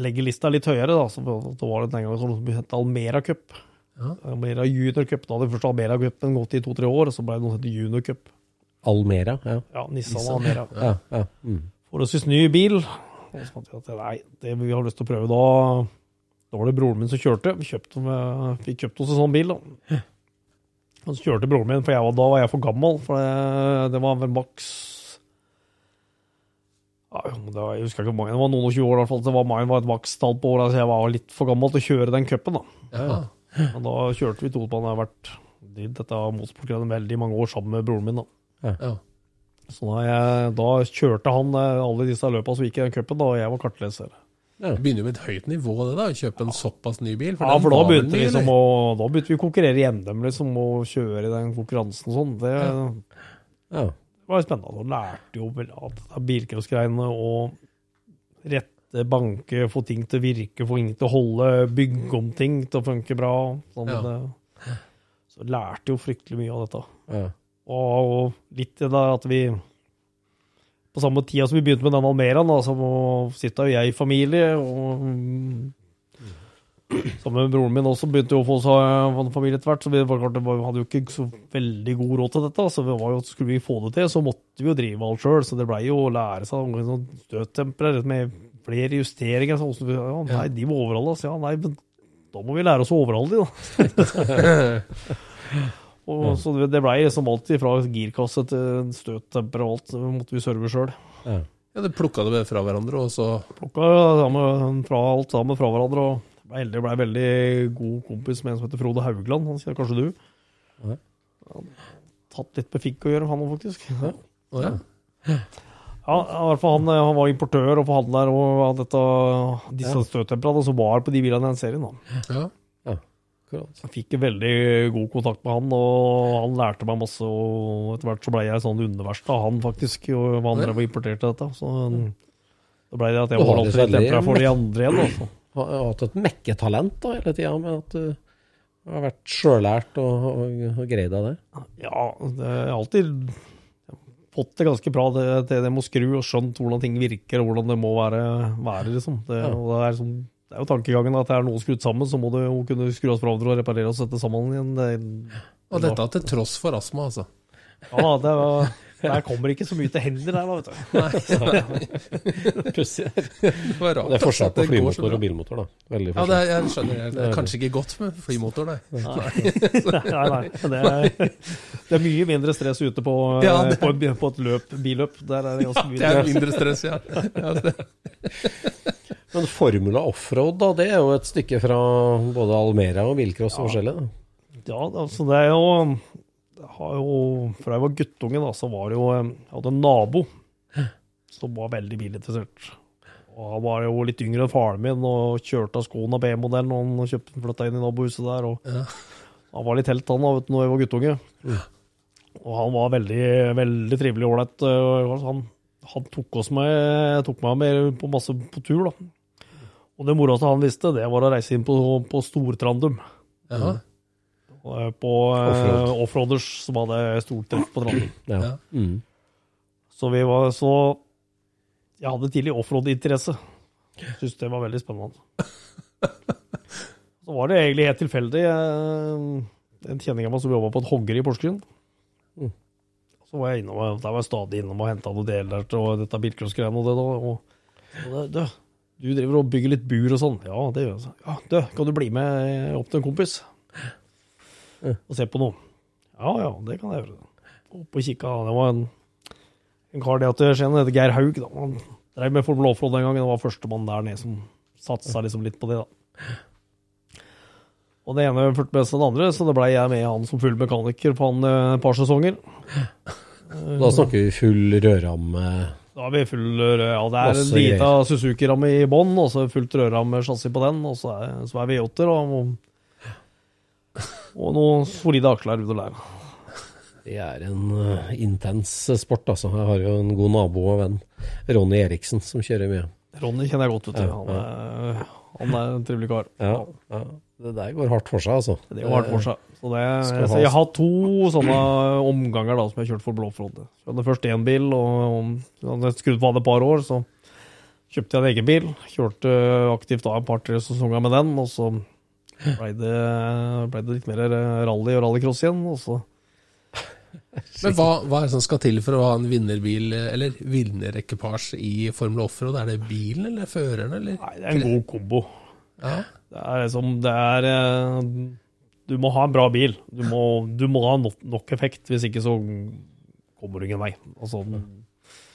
Legge lista litt høyere, da, så var det den gangen som het Almera Cup. Almera Junior Cup. Da hadde først Almera Cupen gått i to-tre år, og så ble det noe som het Junior Cup. Almera, ja. Ja, Nissan Almera. ja, ja. Mm. Forholdsvis ny bil. Og så fant vi at nei, det vi har lyst til å prøve da Da var det broren min som kjørte. Vi kjøpte, fikk kjøpt oss en sånn bil, da. Og så kjørte broren min, for var, da var jeg for gammel. For det, det var vel maks ja, var, Jeg husker ikke hvor mange, det var noen og tjue år i hvert fall. Det var, mine var et makstall på året, så jeg var litt for gammel til å kjøre den cupen. da. Ja. Men da kjørte vi to på den. Jeg har vært dette motorsportgrenet veldig mange år sammen med broren min. da. Ja. Så da, jeg, da kjørte han eh, alle disse løpene som gikk i den cupen, da, og jeg var kartleser. Det begynner jo med et høyt nivå, det da, å kjøpe en såpass ny bil. Ja, for da begynte, ny, vi liksom å, da begynte vi å konkurrere i NM, liksom, og kjøre i den konkurransen og sånn. Det ja. Var spennende. Og lærte jo vel at det bilcrossgreiene og rette banke, få ting til å virke, få ting til å holde, bygge om ting til å funke bra. Sånn, Ja. det, så lærte jo fryktelig mye av dette. ja. Og, og litt det der at vi På samme tida som vi begynte med den Almeraen, så sitter jo jeg i familie, og sammen med broren min også begynte jo å få seg familie etter hvert, så vi det hadde jo ikke så veldig god råd til dette. Så vi var jo, skulle vi få det til, så måtte vi jo drive alt sjøl. Så det blei jo å lære seg noen sånn støttempere med flere justeringer. Så, også, ja, nei, de må overholdes. Ja, nei, men da må vi lære oss å overholde de, da. Og Så det blei som alltid fra girkasse til støttemper og alt. så måtte vi serve sjøl. ja. Ja, det plukka det fra hverandre, og så Plukka ja, fra alt sammen fra hverandre. og heldig, ble veldig god kompis med en som heter Frode Haugland. Han sier kanskje du? Ja. Han tatt litt med fikk å gjøre, han òg, faktisk. Ja. Ja. Ja, fall han, han var importør og forhandler og av dette, disse støttemperene som var på de bilene i den serien. Da. Ja. Jeg fikk veldig god kontakt med han, og han lærte meg masse. Og etter hvert så ble jeg sånn underverst av han, faktisk, og hva han drev og importerte dette. Så da ble det at jeg var alltid veldig- for de andre igjen. Altså. Har hatt et mekketalent da, hele tida, med at du har vært sjølært og, og, og greid av det. Ja, det har alltid fått det ganske bra det, det, det med å skru og skjønt hvordan ting virker, og hvordan det må være, være liksom. Det, Ja. og det, er som, det er jo tankegangen at det er noe skrudd sammen, så må det jo kunne skrues fra hverandre og reparere og sette sammen igjen. Det, Og dette til tross for astma, altså. ja, det var, der kommer ikke så mye til hender der, da, vet du. Pussig. Det var rart. Det er forskjell på flymotor og bilmotor, da. Veldig Ja, forskjell. det, er- jeg skjønner. det. Er kanskje ikke godt med flymotor, nei. Nei, nei. Det er, det er mye mindre stress ute på, Ja, det- på, på et løp, billøp. Der er det ganske mye Ja, Det er mindre stress, ja. ja det. Men Formula offroad, da, det er jo et stykke fra både Almera og bilcross og forskjellig. Ja, altså det er jo har jo, Fra jeg var guttunge, da, så var det jo Jeg hadde en nabo som var veldig bilinteressert. Og han var jo litt yngre enn faren min og kjørte av Skåna B-modellen og han kjøpte flytta inn i nabohuset der. og Ja. Han var litt helt, han, da, vet du, når jeg var guttunge. Og han var veldig, veldig trivelig og ålreit. Han, han tok oss med, tok meg med på masse på tur, da. Og det moroeste han visste, det var å reise inn på, på Stortrandum. Jaha. Og På eh, Offroad. offroaders som hadde stort treff på Trandum. Ja. Ja. Mm. Så vi var så Jeg hadde tidlig offroad-interesse. Syntes det var veldig spennende. Så var det egentlig helt tilfeldig. eh, En kjenning av meg som jobba på et hoggeri i Porsgrunn. Mm. Så var jeg innom, der var jeg stadig innom og henta noen deler til dette bilcrossgreiene og det da. Og, og det, du, du driver og bygger litt bur og sånn. Ja, det gjør jeg. Ja, du, kan du bli med opp til en kompis og se på noe? Ja, ja, det kan jeg gjøre. Opp og kikka. Det var en, en kar det at Skien heter Geir Haug. Da. Han drev med Formel Offroad den gangen. Det var førstemann der nede som satsa liksom litt på det. da. Og det ene fulgte med seg det andre, så det blei jeg med han som full mekaniker på han eh, et par sesonger. Da snakker vi full rødramme. Da har vi full rød, ja, det er en lita Suzuki-ramme i bånn, og så fullt rødramme-chassis på den, og så er, så er V8-er og, og noen solide ute og lær. Det er en uh, intens sport, altså. Jeg har jo en god nabo og venn, Ronny Eriksen, som kjører mye. Ronny kjenner jeg godt, vet du. Ja, Han er, han er en trivelig kar. Ja, ja. Det der går hardt for seg, altså. Det går hardt for seg. Så det, jeg, jeg har to sånne omganger da, som jeg har kjørt for Blåfrod. Så jeg hadde først én bil, og om jeg hadde skrudd på den et par år, så kjøpte jeg en egen bil. Kjørte aktivt da et par-tre sesonger med den, og så ble det, ble det litt mer rally og rallycross igjen. Også. Men hva, hva er det som skal til for å ha en vinnerbil, eller vinnerekvipasje i Formel Offroad? Er det bilen eller føreren, eller? Nei, det er en god kombo. Ja. Det er liksom Det er eh, Du må ha en bra bil. Du må, du må ha nok, nok effekt, hvis ikke så kommer du ingen vei. Altså,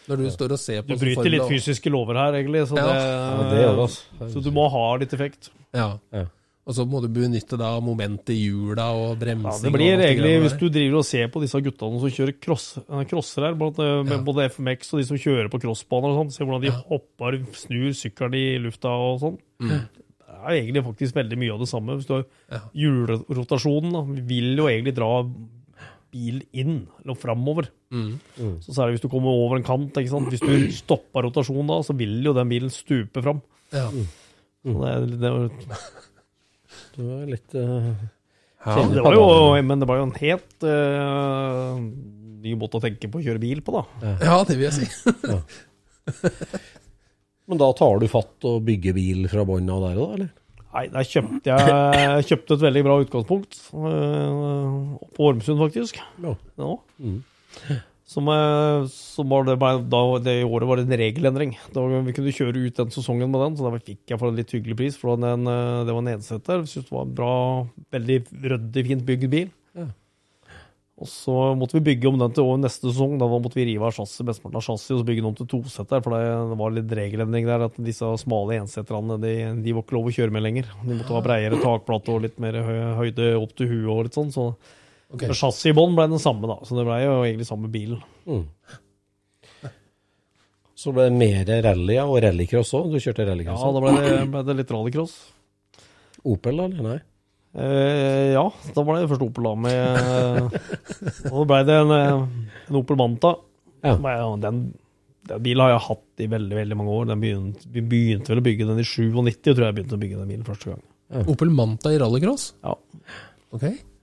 Når du står og ser på Du bryter Formel litt fysiske lover her, egentlig. Så Ja. det, Ja, det gjør det, altså. Så du må ha litt effekt. Ja. Ja. Og så må du benytte da momentet i hjula og bremsing. Ja, det blir egentlig, Hvis du driver og ser på disse guttene som kjører cross, eh, crosser her, både, med både FMX og de som kjører på crossbaner og sånn, se hvordan de Ja. hopper, snur sykkelen i lufta og sånn. Det er egentlig faktisk veldig mye av det samme. Hvis du har Ja. hjulrotasjonen, vil jo egentlig dra bil inn eller framover. Mm. Så særlig hvis du kommer over en kant. ikke sant? Hvis du stopper rotasjonen da, så vil jo den bilen stupe fram. Ja. Så Det, det, Du var litt uh, Ja. det var jo, men det var jo en helt uh, ny måte å tenke på å kjøre bil på, da. ja, det vil jeg si. Men da tar du fatt og bygger bil fra bånn av der òg, eller? Nei, der kjøpte jeg, jeg kjøpte et veldig bra utgangspunkt. Uh, på Ormsund, faktisk. Ja. Ja. Mm. Som, eh, som var det, da, det året var det en regelendring. Da vi kunne kjøre ut den sesongen med den, så da fikk jeg for en litt hyggelig pris. For den, eh, det var en Jeg synes det var en bra, veldig ryddig, fint bygd bil. Ja. Og så måtte vi bygge om den til neste sesong. Da måtte vi rive av chassis, mesteparten av chassis og så bygge den om til tosetter. For det, det var litt regelendring der at disse smale enseterne de, de var ikke lov å kjøre med lenger. De måtte ha breiere takplate og litt mer høyde opp til huet og litt sånn. Så Ok. Men Chassis i bånn ble den samme, da, så det ble jo egentlig samme bilen. Så ble det mer rally ja, og rallycross òg. Du kjørte Ja, rallycross? da ble det, ble det litt rallycross. Opel, eller? Nei? Eh, ja, da ble det først Opel da med Og da ble det en, en Opel Manta. Ja. Den, den bilen har jeg hatt i veldig veldig mange år. Den begynte, vi begynte vel å bygge den i 97, tror jeg jeg begynte å bygge den bilen første gang. Opel Manta i rallycross? Ja.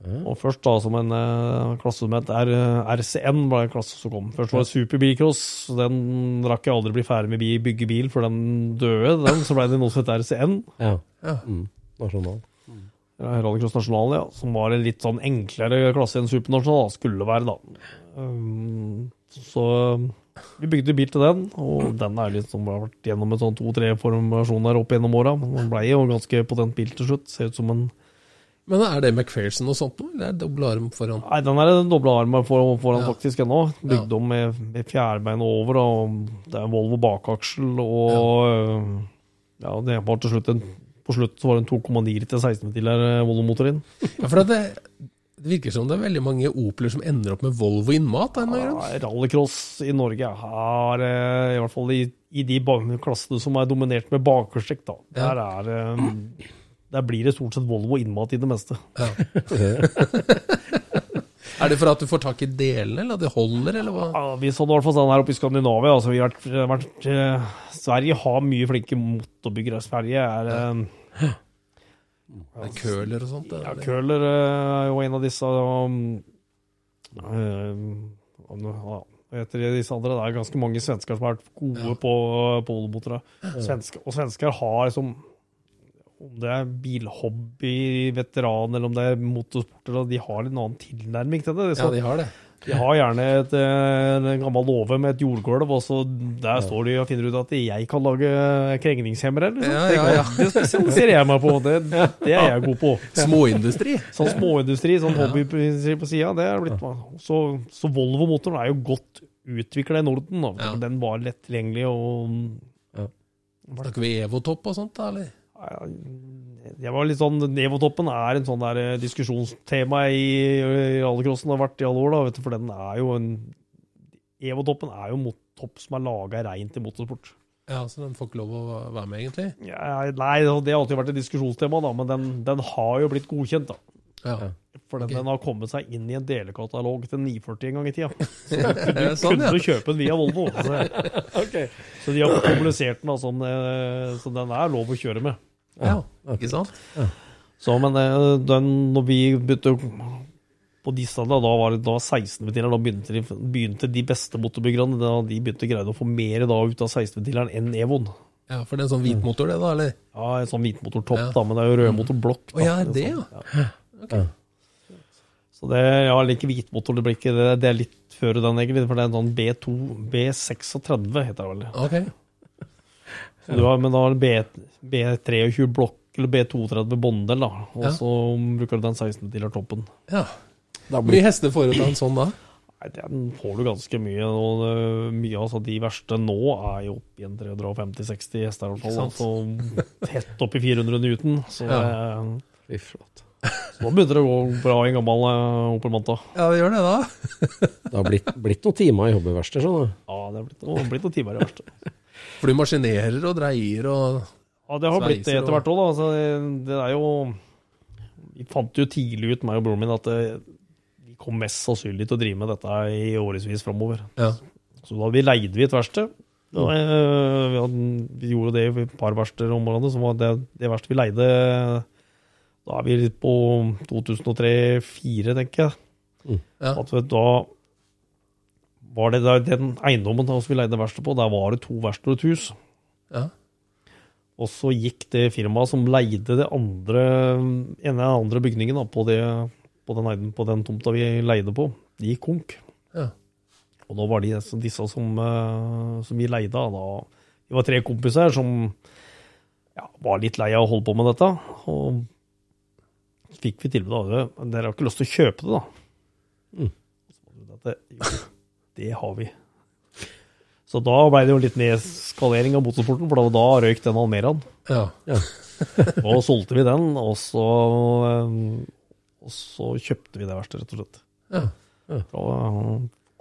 Ok. Og først da som en uh, klasse som het R, RCN, ble en klasse som kom. Først var det Superbilcross, den rakk jeg aldri bli ferdig med å bygge bil, for den døde. Den, så ble det noe som het RCN. Ja. Ja. Mm. Nasjonal. Ja, Rallycross Nasjonal, ja. Som var en litt sånn enklere klasse enn Supernasjonal, da, skulle være, da. Um, så vi bygde bil til den, og den er litt som har vært gjennom en sånn to-tre formasjoner opp gjennom åra. Den ble jo en ganske potent bil til slutt. Ser ut som en Men er det McPherson og sånt noe, eller er det doble arm foran? Nei, den er det doble arm foran, foran Ja. faktisk ennå. Bygd Ja. om med, med fjærbein over, og det er Volvo bakaksel, og ja, det var til slutt en på slutt så var det en 2,9 til 16 ventiler Volvo-motor inn. Ja, for det, det virker som det er veldig mange Opeler som ender opp med Volvo innmat. Ja, Rallycross i Norge har, eh, i hvert fall i, i de klassene som er dominert med bakhjulstrekk, der, er, eh, der blir det stort sett Volvo innmat i det meste. Er det for at du får tak i delene, eller at det holder, eller hva? Ja, vi så det i hvert fall sånn her oppe i Skandinavia. Altså, vi har vært, vært, eh, Sverige har mye flinke motorbyggere. Sverige er eh, Er det Køler og sånt? Ja? Køhler eh, er jo en av disse Og, eh, og, etter disse andre? Det er ganske mange svensker som har vært gode på polomotorer. Svenske, og svensker har liksom Om det er bilhobby, veteran, eller om det er motorsporter, de har en annen tilnærming til det. Ja, de har det. de har gjerne et, eh, en gammel låve med et jordgulv, og så der står de og finner ut at jeg kan lage krengningshemmere. Liksom. Ja, Det, ja, ja. det spesialiserer jeg meg på. Det, det er jeg god på. Småindustri. Sånn småindustri, sånn hobby på sida, Så, så Volvo-motoren er jo godt utvikla i Norden. Da. Den var lett tilgjengelig og Snakker vi Evotopp og sånt, da, eller? Jeg var litt sånn Nevotoppen er en sånn der eh, diskusjonstema i, rallycrossen har vært i alle år, da, vet du, for den er jo en Evotoppen er jo mot topp som er laga reint til motorsport. Ja, så den får ikke lov å være med, egentlig? Ja, nei, det har alltid vært et diskusjonstema, da, men den, den har jo blitt godkjent, da. Ja. For den, okay. den har kommet seg inn i en delekatalog til 940 en gang i tida. sånn, Kunne ja. kjøpe den via Volvo. Så, så de har kommunisert den, altså, så den er lov å kjøre med. Ja. Ikke sant? Så, men eh, den, når vi begynte på disse, da, da var det da 16-ventileren, da begynte de, begynte de beste motorbyggerne, da de begynte å greie å få mer da ut av 16-ventileren enn Evoen. Ja, For det er en sånn hvitmotor, det, da, eller? Ja, en sånn hvitmotortopp, Ja. da, men det er jo rødmotorblokk. Å ja, det, ja. Så det, ja, ikke hvitmotor, det blir ikke det, det er litt før den, egentlig, for det er en sånn B2, B36 heter det vel. Ok. Så du har, men da har du B, B23 blokk, eller B32 bånddel, da, og Ja. så bruker du den 16-ventiler toppen. Ja. Da blir hestene får en sånn da? Nei, Den får du ganske mye. Og øh, mye altså, De verste nå er jo opp i en 350-60 hester, i hvert fall. Altså, tett opp i 400 Newton. Så, Ja. det, flott. så nå begynner det å gå bra i en gammel øh, Opel Manta. Ja, det gjør det, da. Det har blitt, blitt noen timer i hobbyverksted, skjønner du. Ja, det har blitt, noe- blitt noen timer i verste. For du maskinerer og dreier og Ja, det har blitt det etter hvert òg, da. Altså, det- er jo Vi fant jo tidlig ut, meg og broren min, at vi kom mest sannsynlig til å drive med dette i årevis framover. Ja. Så da vi leide vi et verksted. Da, eh, vi, gjorde det i et par verksteder om morgenen. Så var det, det verkstedet vi leide Da er vi på 2003-2004, tenker jeg. Ja. At vi, da var det der, den eiendommen som vi leide verksted på, der var det to verksteder og et hus. Ja. Og så gikk det firmaet som leide det andre, en av andre bygningen da, på, det, på, den, på den tomta vi leide på, de gikk konk. Ja. Og da var det disse disse som, eh, som vi leide av. Da. Vi var tre kompiser som ja, var litt lei av å holde på med dette. Og så fikk vi tilbud av det. Dere har ikke lyst til å kjøpe det, da? Mm. Så var det, jo, det har vi. Så da ble det jo litt nedskalering av motorsporten, for da, da røyk den Almeraen. Ja. Og solgte vi den, og så, eh, Og så kjøpte vi det verste, rett og slett. Ja. Fra,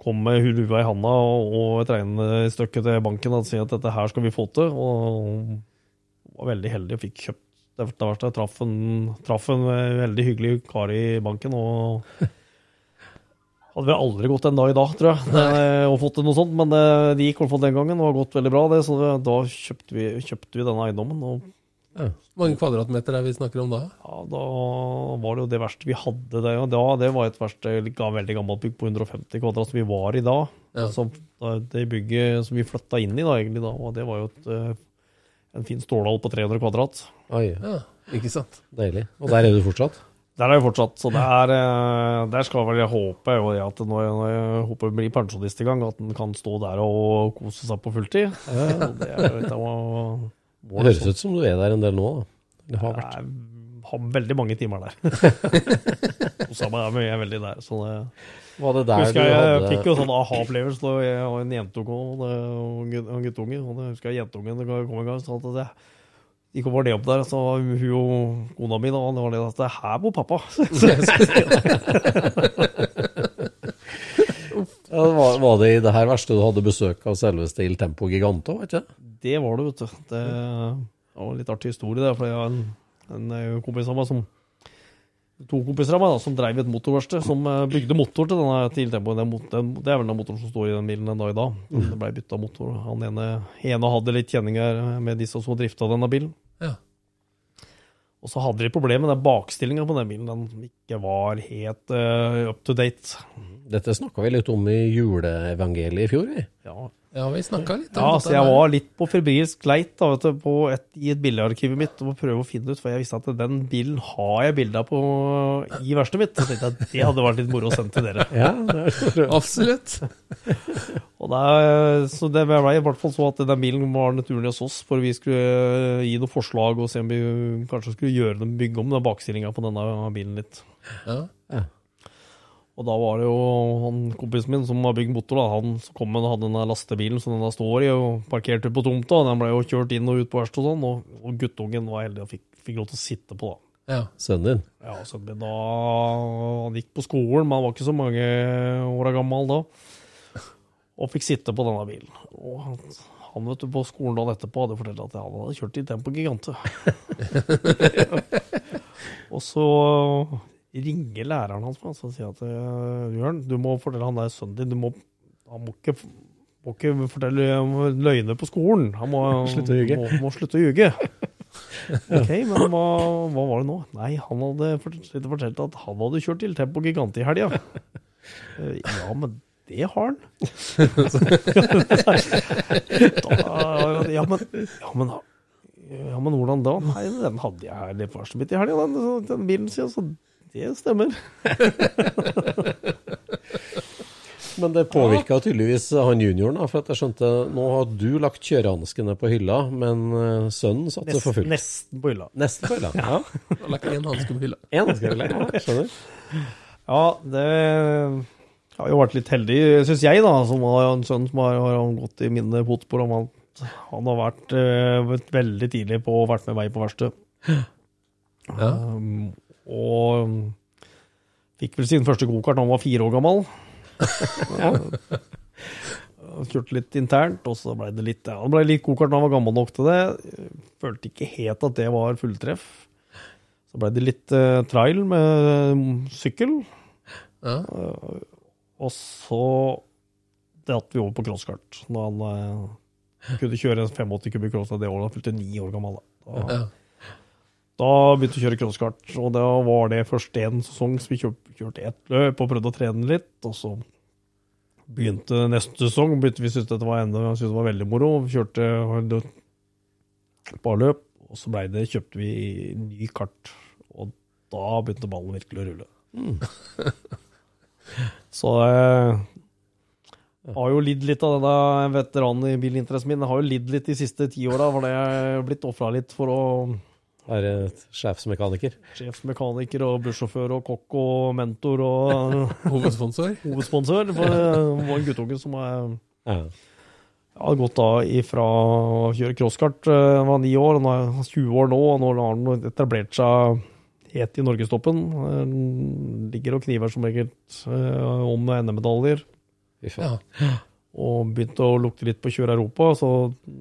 kom med lua i handa og, et regnestykke til banken og si at dette her skal vi få til. Og var veldig heldig og fikk kjøpt det det verste. Jeg traff en, traff en veldig hyggelig kar i banken. og hadde vel aldri gått en dag i dag, tror jeg, Nei. og fått til noe sånt. Men det, det gikk i hvert fall den gangen. Det har gått veldig bra, det. Så det, da kjøpte vi, kjøpte vi denne eiendommen. Og Hvor mange kvadratmeter er vi snakker om da? ja, da var det jo det verste vi hadde. Det, og da, det var et verste, veldig gammelt bygg på 150 kvadrat som vi var i da. Ja. Så da, det bygget som vi flytta inn i da, egentlig da, og det var jo et, eh, en fin stålhall på 300 kvadrat. Oi, Ja, ikke sant? deilig. Og der er du fortsatt? Der er vi fortsatt, så der, eh, der skal vel jeg håpe jo det at når jeg, når jeg håper jeg blir pensjonist i gang, at en kan stå der og kose seg på fulltid. Og det er jo må, må Det høres ut som du er der en del nå, da. Det har vært. Jeg har veldig mange timer der. Jeg er veldig der. Så det, Var det der husker jeg, jeg hadde fikk jo sånn aha-opplevelse da jeg var en jentunge og og en gutt- og en guttunge. Og det husker jeg jentungen det kom en gang sa at det, de var ned opp der, så var hun og kona mi da, og det var det at det er her bor pappa. ja, var, var det i det her verste du hadde besøk av selveste Il Tempo Gigante Vet ikke? Det var det, vet du. Det var en litt artig historie, det. For jeg har en, en eh, kompis av meg som To kompiser av meg da, som drev et motorverksted, som eh, bygde motor til denne til Tempo. Den, den, det er vel den motoren som står i den bilen den dag i dag. Det ble bytta motor. Han ene, ene hadde litt kjenninger med disse som drifta denne bilen. Ja. Og så hadde de problemer med den bakstillinga på den bilen. Den ikke var helt uh, up to date. Dette snakka vi litt om i juleevangeliet i fjor, vi. Ja, Ja, vi snakka litt om Ja, dette så jeg var litt på febrilsk leit da, vet du, på et, i et bildearkivet mitt og prøve å finne ut, for jeg visste at den bilen har jeg bilde på i verkstedet mitt. Så jeg tenkte at det hadde vært litt moro å sende til dere. Ja, det Absolutt. Og der, så det ble i hvert fall så at den bilen var naturlig hos oss, for vi skulle gi noen forslag og se om vi kanskje skulle gjøre dem, bygge om den bakstillinga på denne bilen litt. Ja. Og da var det jo han kompisen min som har bygd motor, da, han som kom med og hadde den der lastebilen som den står i, og parkerte på tomta. og Den ble jo kjørt inn og ut på verkstedet og sånn, og, og guttungen var heldig og fikk, fikk lov til å sitte på, da. ja. sønnen din. Ja, sønnen min. da Han gikk på skolen, men han var ikke så mange åra gammel da. Og fikk sitte på denne bilen. Og han, han vet du, på skolen dagen etterpå hadde fortalt at han hadde kjørt i Tempo Gigante. og så ringer læreren hans og sier at Bjørn, Jørn, du må fortelle han der sønnen din du må, Han må ikke, må ikke fortelle løgner på skolen. Han må Slutte å ljuge. Må, må slutte å ljuge. Ok, men hva, hva var det nå? Nei, han hadde fortalt, fortalt at han hadde kjørt til Tempo Gigante i helga. Eh, Ja, men det har han. da, ja, men, ja, men, ja, men hvordan da? Nei, den hadde jeg her i mitt i helga, den, den bilen, sier. Så det stemmer. Men det påvirka tydeligvis han junioren, for at jeg skjønte nå har du lagt kjørehanskene på hylla, men eh, sønnen satte for fullt. nesten på hylla. Nesten på hylla. Ja. Jeg Lagt én en hanske på hylla. En hanske, hylla, Ja, skjønner. Ja, det har jo vært litt heldig, syns jeg, da, som har en sønn som har, har gått i mine fotspor. om at Han har vært uh, veldig tidlig på å vært med meg på verkstedet. Ja. Um, og fikk vel sin første gokart da han var fire år gammel. Kjørte litt internt, og så ble det litt ja, det ble litt gokart da han var gammel nok til det. Følte ikke helt at det var fulltreff. Så ble det litt uh, trail med eh, sykkel. Ja. Og så datt vi over på crosskart. Når han uh, kunne kjøre en 85 kubikk cross det året han fylte ni år gammel. Da. Ja. Da begynte vi å kjøre crosskart, og da var det først en sesong som vi kjørte, ett løp og prøvde å trene litt. Og så begynte neste sesong, begynte vi syntes dette var enda, syntes det var veldig moro. Vi kjørte et par løp, og så ble det, kjøpte vi ny kart. Og da begynte ballen virkelig å rulle. så eh, har jo lidd litt av denne veteranbilinteressen min. Jeg har jo lidd litt de siste ti åra, for det er blitt ofra litt for å Være sjefsmekaniker. sjefsmekaniker og bussjåfør og kokk og mentor og Hovedsponsor. hovedsponsor. For det var en guttunge som er Ja. jeg har gått da ifra å kjøre crosskart, eh, han var ni år, og nå er han 20 år nå, og nå har han etablert seg helt i norgestoppen. Eh, Ligger og kniver som regel eh, om NM-medaljer. Ja. Og begynte å lukte litt på å kjøre Europa. Så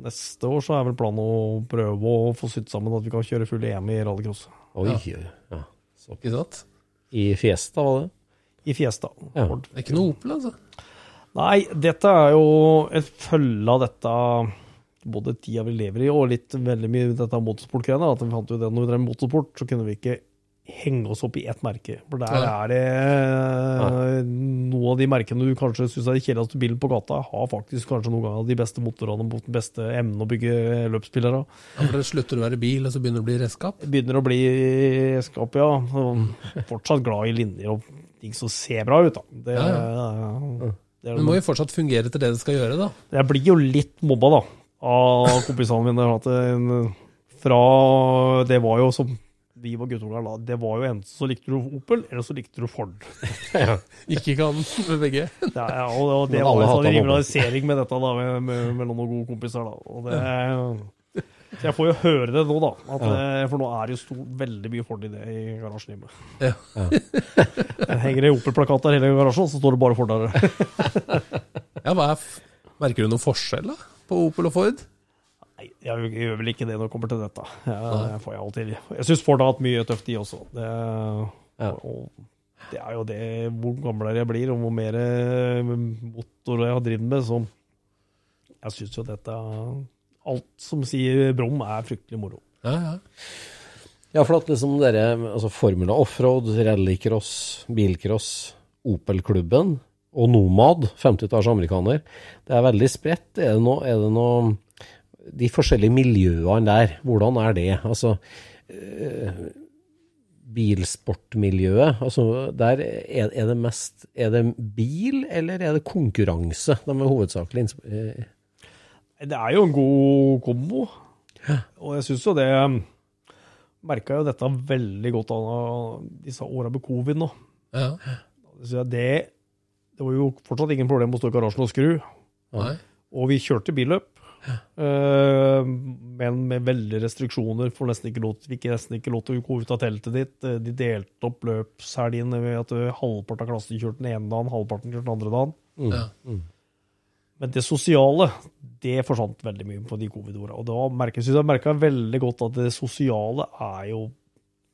neste år så er vel planen å prøve å få sydd sammen at vi kan kjøre full EM i rallycross. Oi, Ja. ja. Så. Ikke sant? I Fiesta, var det? I Fiesta. Ja. Det er ikke noe Opel, altså. Nei, dette er jo et følge av dette både tida vi lever i, og litt veldig mye dette motorsportgreiene. At vi fant jo det når vi drev motorsport, så kunne vi ikke henge oss opp i ett merke. For der er det ja. noen av de merkene du kanskje syns er de kjedeligste bilen på gata, har faktisk kanskje noen av de beste motorene og den beste emnen å bygge løpsspillere av. Ja, for det slutter å være bil, og så begynner det å bli redskap. Begynner å bli redskap, ja. Fortsatt glad i linjer og ting som ser bra ut, da. Det, Ja, det, må jo fortsatt fungere til det det skal gjøre, da. Jeg blir jo litt mobba, da, av kompisene mine. Fra Det var jo som vi var guttunger da. Det var jo enten så likte du Opel, eller så likte du Ford. Ikke kan med begge. ja, ja, og, og det var en sånn rivalisering med dette da, med, med, mellom noen gode kompiser. da. Og det, så jeg får jo høre det nå, da. At, ja. For nå er det jo stor, veldig mye Ford i det i garasjen hjemme. Ja. Det henger en Opel-plakat der hele garasjen, så står det bare Ford der. Ja, hva er Merker du noen forskjell da, på Opel og Ford? Nei, jeg gjør vel ikke det når det kommer til dette. Jeg, jeg får jeg alltid Jeg syns Ford har hatt mye tøft, de også. Det, Ja. og det er jo det Hvor gamlere jeg blir, og hvor mer eh, motor jeg har drevet med, så Jeg syns jo dette Alt som sier brum, er fryktelig moro. Ja, ja. Ja, for at liksom dere, altså Formula Offroad, rallycross, bilcross, Opel-klubben og Nomad, 50-talls amerikaner, det er veldig spredt. Er det noe, er det noe De forskjellige miljøene der, hvordan er det? Altså eh, Bilsportmiljøet, altså der er, er det mest Er det bil, eller er det konkurranse de er hovedsakelig eh, Det er jo en god kombo. Og jeg syns jo det Merka jo dette veldig godt av disse åra med covid nå. ja. Det, det var jo fortsatt ingen problem å stå i garasjen og skru. Nei. Og vi kjørte billøp, eh, men med veldig restriksjoner. For nesten ikke lov, fikk nesten ikke lov til å gå ut av teltet ditt. Eh, De delte opp løpshelgen ved at eh, halvparten av klassen kjørte den ene dagen, halvparten kjørte den andre dagen. Ja. Men det sosiale, det forsvant veldig mye på de covid-åra. Og da merker jeg merka veldig godt at det sosiale er jo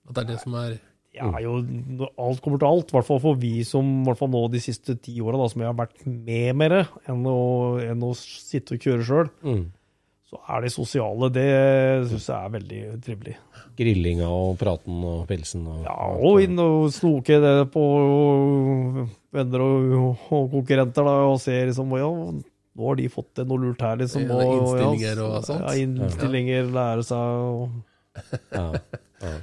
At det er det som er er jo, Når alt kommer til alt, i hvert fall for vi som hvert fall nå de siste ti åra, som jeg har vært med mer enn å, enn å sitte og kjøre sjøl, mm. så er det sosiale Det syns jeg er veldig trivelig. grillinga og praten og pilsen? Og, Ja, og inn og snoke det på venner og, og konkurrenter da, og se liksom Ja, nå har de fått til noe lurt her, liksom. Ja, Og, innstillinger og sånt. Ja, innstillinger, lære seg og ja, ja.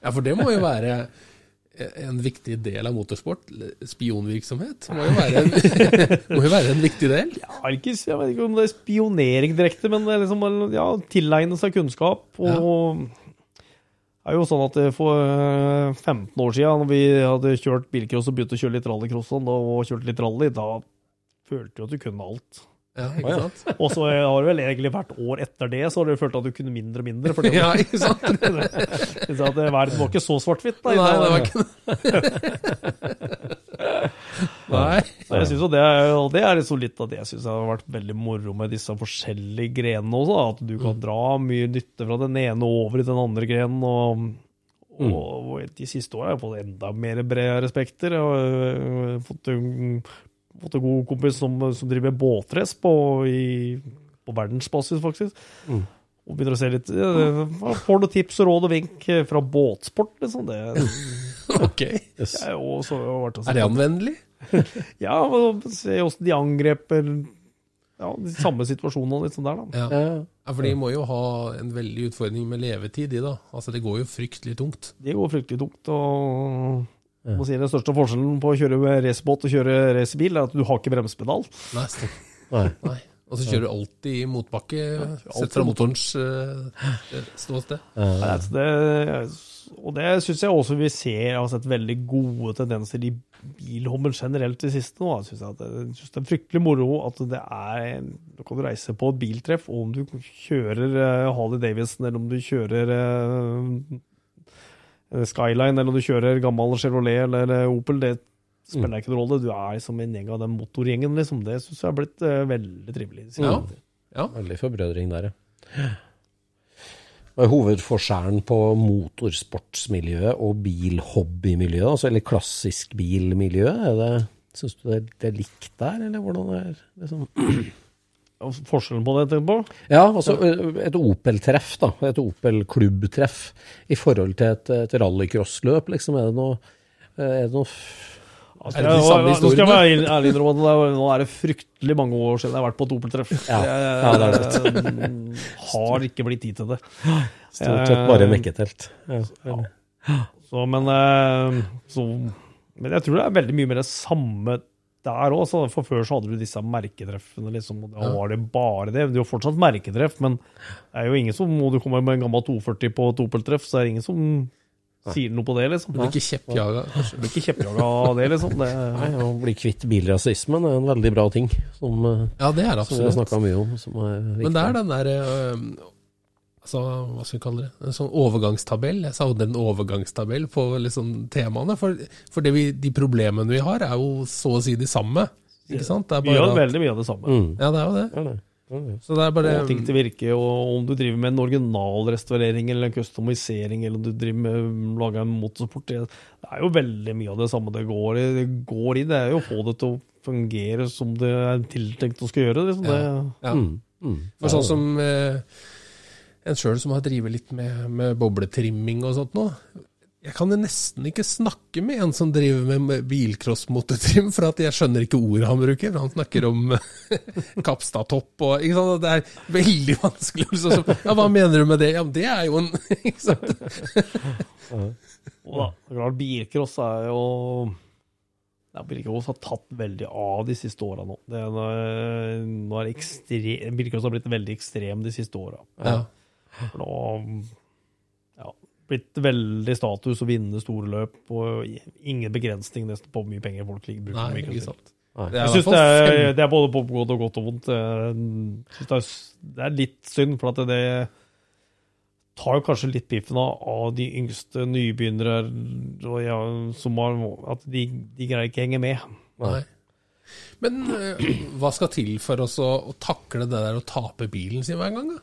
Ja, for det må jo være en viktig del av motorsport. Spionvirksomhet må jo være en, må jo være en viktig del. Ja, ikke, jeg vet ikke om det er spionering direkte, men det er liksom ja, tilegne seg kunnskap. Og det er jo sånn at for eh, 15 år siden, når vi hadde kjørt bilcross og begynte å kjøre litt rallycross og da- og kjørt litt rally, da følte du at du kunne alt. Ja, ikke sant? Og så har det vel egentlig hvert år etter det, så har du følt at du kunne mindre og mindre. For det, Ja, ikke sant? at verden var ikke så svart-hvitt. Nei, det var ikke Nei. Så jeg synes det, er- og det er liksom litt av det jeg syns har vært veldig moro med disse forskjellige grenene også. At du kan dra mye nytte fra den ene over i den andre grenen. Og, og, og de siste åra har jeg fått enda mer bred spekter. Jeg har fått en, fått en god kompis som, som driver båtrace på, på verdensbasis, faktisk. Og begynner å se litt ja, Får du tips og råd og vink fra båtsport, liksom? Det, Ok. Yes. jo også vært Er det anvendelig? Ja, se åssen de angreper ja, de samme situasjonene liksom der, da. Ja. Ja. ja, for de må jo ha en veldig utfordring med levetid, de da. Altså, det går jo fryktelig tungt. Det går fryktelig tungt. og må si Den største forskjellen på å kjøre med racerbåt og kjøre racerbil, er at du har ikke bremsepedal. Nei, stopp. Nei. Nei. Og så kjører du alltid i motbakke, sett fra motorens uh, ståsted. Nei, altså det, og det syns jeg også vi ser har sett veldig gode tendenser i bilhommel generelt i siste nå. Jeg syns det, synes det er fryktelig moro at det er Du kan reise på et biltreff, og om du kjører eh, Harley Davidson, eller om du kjører eh, Skyline, eller om du kjører gammel Chevrolet eller eh, Opel, det spiller ikke noen rolle. Du er som en gjeng av den motorgjengen, liksom. Det syns jeg har blitt uh, veldig trivelig. Ja. ja. Veldig forbrødring der, ja. Hva er hovedforskjellen på motorsportsmiljøet og bilhobbymiljøet, altså, eller klassisk bilmiljø? Er det, Syns du det er, det er likt der, eller hvordan er det liksom? Forskjellen på det, etterpå? Ja, altså et Opel-treff, da. Et Opel-klubbtreff i forhold til et, et rallycrossløp, liksom. Er det noe, er det noe Altså, det samme nå skal jeg være ærlig- innrømme at nå er det fryktelig mange år siden jeg har vært på et Opel-treff. Ja. Ja, det er eh, har ikke blitt tid til det. Stort sett bare mekketelt? Ja. Så, men, eh, så, men jeg tror det er veldig mye mer det samme der òg. For før så hadde du disse merketreffene, liksom. Og da var det bare det. Du har fortsatt merketreff, men det er jo ingen som Må du komme med en gammel 240 på et Opel-treff, så er det ingen som sier noe på det, liksom. Du blir ikke kjeppjaga. Du blir ikke kjeppjaga av det, liksom. Det, Nei, Å bli kvitt bilrasismen er en veldig bra ting, som, Ja, det er det som vi har snakka mye om. Som er viktig. Men det er den der øh, Altså, hva skal vi kalle det? En sånn overgangstabell. Jeg savner en overgangstabell på liksom temaene. For, for det vi, de problemene vi har, er jo så å si de samme. Ikke sant? Det er vi gjør at, veldig mye av det samme. Mm. Ja, det er jo det. Ja, det. Ja. Så det er bare Og ting til virke, og om du driver med en originalrestaurering eller en customisering, eller om du driver med lager en motorsport, det det er jo veldig mye av det samme det går i. Det går i det er jo å få det til å fungere som det er tiltenkt å skal gjøre. Liksom. Det, ja. Mm. Mm. For sånn som eh, en sjøl som har drevet litt med, med bobletrimming og sånt nå. Jeg kan nesten ikke snakke med en som driver med- bilcrossmotetrim, for jeg skjønner ikke ordet han bruker. Han snakker om Kapstadtopp og ikke sant? Det er veldig vanskelig. Så, ja, hva mener du med det? Ja, men det er jo en ikke sant? og da, bilcross er jo ja, Bilcross har tatt veldig av de siste åra nå. Det er, nå er ekstre, bilcross har blitt veldig ekstrem de siste åra. Ja. For nå ja, blitt veldig status å vinne store løp, og ingen begrensning nesten på hvor mye penger folk bruker. Nei, ikke sant. Det Jeg syns det, det er både på godt og vondt. Det, er, det er litt synd, for at det tar jo kanskje litt piffen av, de yngste nybegynnere ja, som har, at de, de greier ikke å henge med. Nei. Men eh, hva skal til for oss å, å takle det der å tape bilen sin hver gang? da?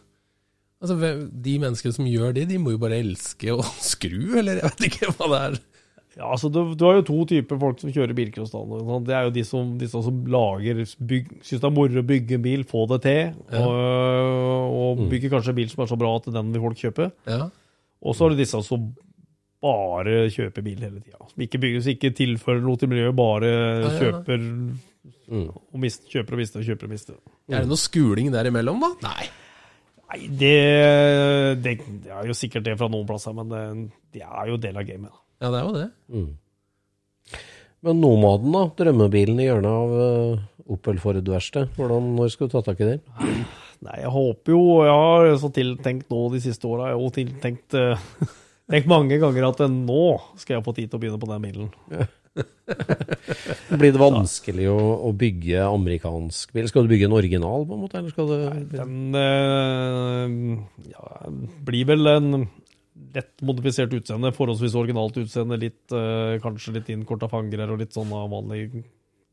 Altså, De menneskene som gjør det, de må jo bare elske å skru, eller jeg vet ikke hva det er. Ja, altså du, du har jo to typer folk som kjører bilcross. sant? Det er jo de som, de som lager, bygg, syns det er moro å bygge en bil, få det til, og, og bygger kanskje en bil som er så bra at den vil folk kjøpe. Ja. Og så er det disse som bare kjøper bil hele tida. Som ikke bygges, ikke tilfører noe til miljøet, bare ja. kjøper Mm. og mister, kjøper og mister, kjøper og mister. Er det noe skuling der imellom, da? Nei. Nei, det, det, det er jo sikkert det fra noen plasser, men det, det er jo del av gamet. Ja, det er jo det. Mm. Men Nomaden, da? Drømmebilen i hjørnet av uh, Opel Ford-verkstedet. Når skal du ta tak i den? Nei, jeg håper jo Jeg har så tiltenkt nå de siste åra, jeg har jo tiltenkt uh, tenkt mange ganger at eh, nå skal jeg få tid til å begynne på den bilen. Blir det vanskelig å, å bygge amerikansk bil? Skal du bygge en original, på en måte? Eller skal du Nei, Den øh, ja, blir vel en lett modifisert utseende, forholdsvis originalt utseende, litt, øh, kanskje litt innkorta fangere og litt sånn av vanlig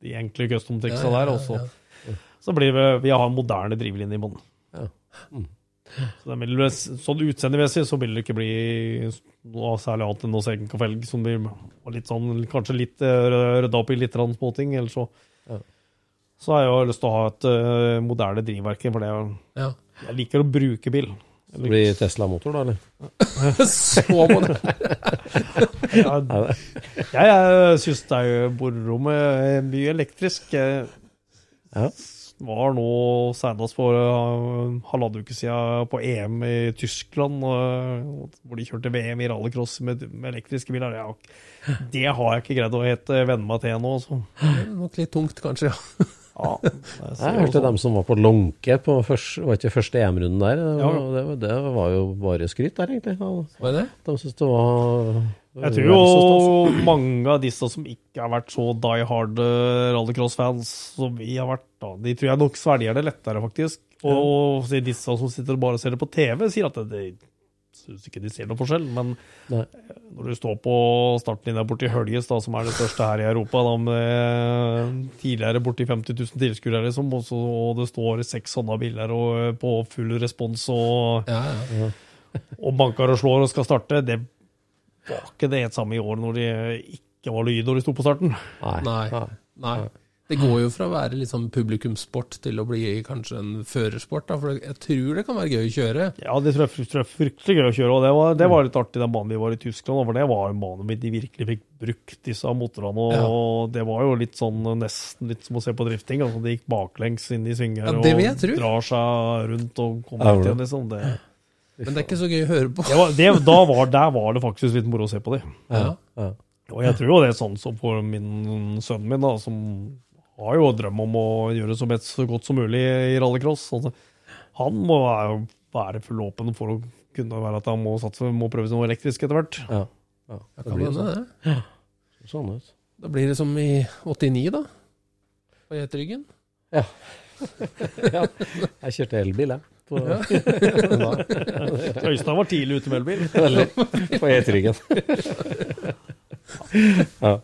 de enkle custom-teksta Ja, ja, der. ja, Og så, så blir det Vi har en moderne drivlinje i bunnen. Ja. Mm. Så det vil, sånn utseendemessig så vil det ikke bli noe særlig annet enn å senke kafelg som blir litt sånn, kanskje litt eh, rydda opp i litt småting. Eller så Ja. Så har jeg jo lyst til å ha et uh, moderne drivverk, for det er, Ja. jeg liker å bruke bil. Det blir Tesla-motor, da? eller? Så må det Jeg, jeg, jeg syns det er jo moro med mye elektrisk. Ja. Var nå senest for uh, halvannen uke siden på EM i Tyskland, uh, hvor de kjørte VM i rallycross med, med elektriske biler. Ja, det har jeg ikke greid å helt uh, venne meg til ennå. Nok litt tungt, kanskje. ja. Ja, jeg Jeg hørte sånn. dem som var på Lånke på første, var ikke første EM-runden der. Det Ja. var, det, det var jo bare skryt der, egentlig. Hva er det? De syntes det var Jeg tror jo mange av disse som ikke har vært så die hard uh, rallycross-fans som vi har vært, da, de tror jeg nok svelger det lettere, faktisk. Og ja. disse som sitter og bare ser det på TV, sier at de det syns ikke de ser noe forskjell. Men Nei. når du står på startlinja borti Høljes, da, som er det største her i Europa, da, med tidligere borti 50 000 tilskuere, liksom, og, og det står seks sånne biler og, på full respons og, Ja, ja. og banker og slår og skal starte, det var ikke det helt samme i år når det ikke var lyd når de sto på starten. Nei. Nei. Nei. Det går jo fra å være sånn publikumssport til å bli kanskje en førersport. Da, for jeg tror det kan være gøy å kjøre. Ja, det tror jeg, tror jeg er fryktelig gøy å kjøre, og det var, det var litt artig den banen vi var i Tyskland, for det var en bane de virkelig fikk brukt disse motorene, og, Ja. det var jo litt sånn nesten litt som å se på drifting, altså de gikk baklengs inn i svinger Ja, og drar seg rundt og kommer Ja, igjen, liksom. Det, Men det er ikke så gøy å høre på. det var, det, da var, der var det faktisk litt moro å se på de. Ja. Ja. Og jeg tror jo det er sånn som for min sønnen min, da, som har jo drøm om å gjøre så, best, så godt som mulig i rallycross. Altså, han må være, være full åpen for å kunne være at han må satse, må prøve noe elektrisk etter hvert. Ja. ja. Det Det blir sånn. det. sånn ut. Da blir det som i 89, da. På Gjeteryggen. ja. Jeg kjørte elbil, jeg. På, Øystein var tidlig ute med elbil. Veldig. På E-tryggen. ja.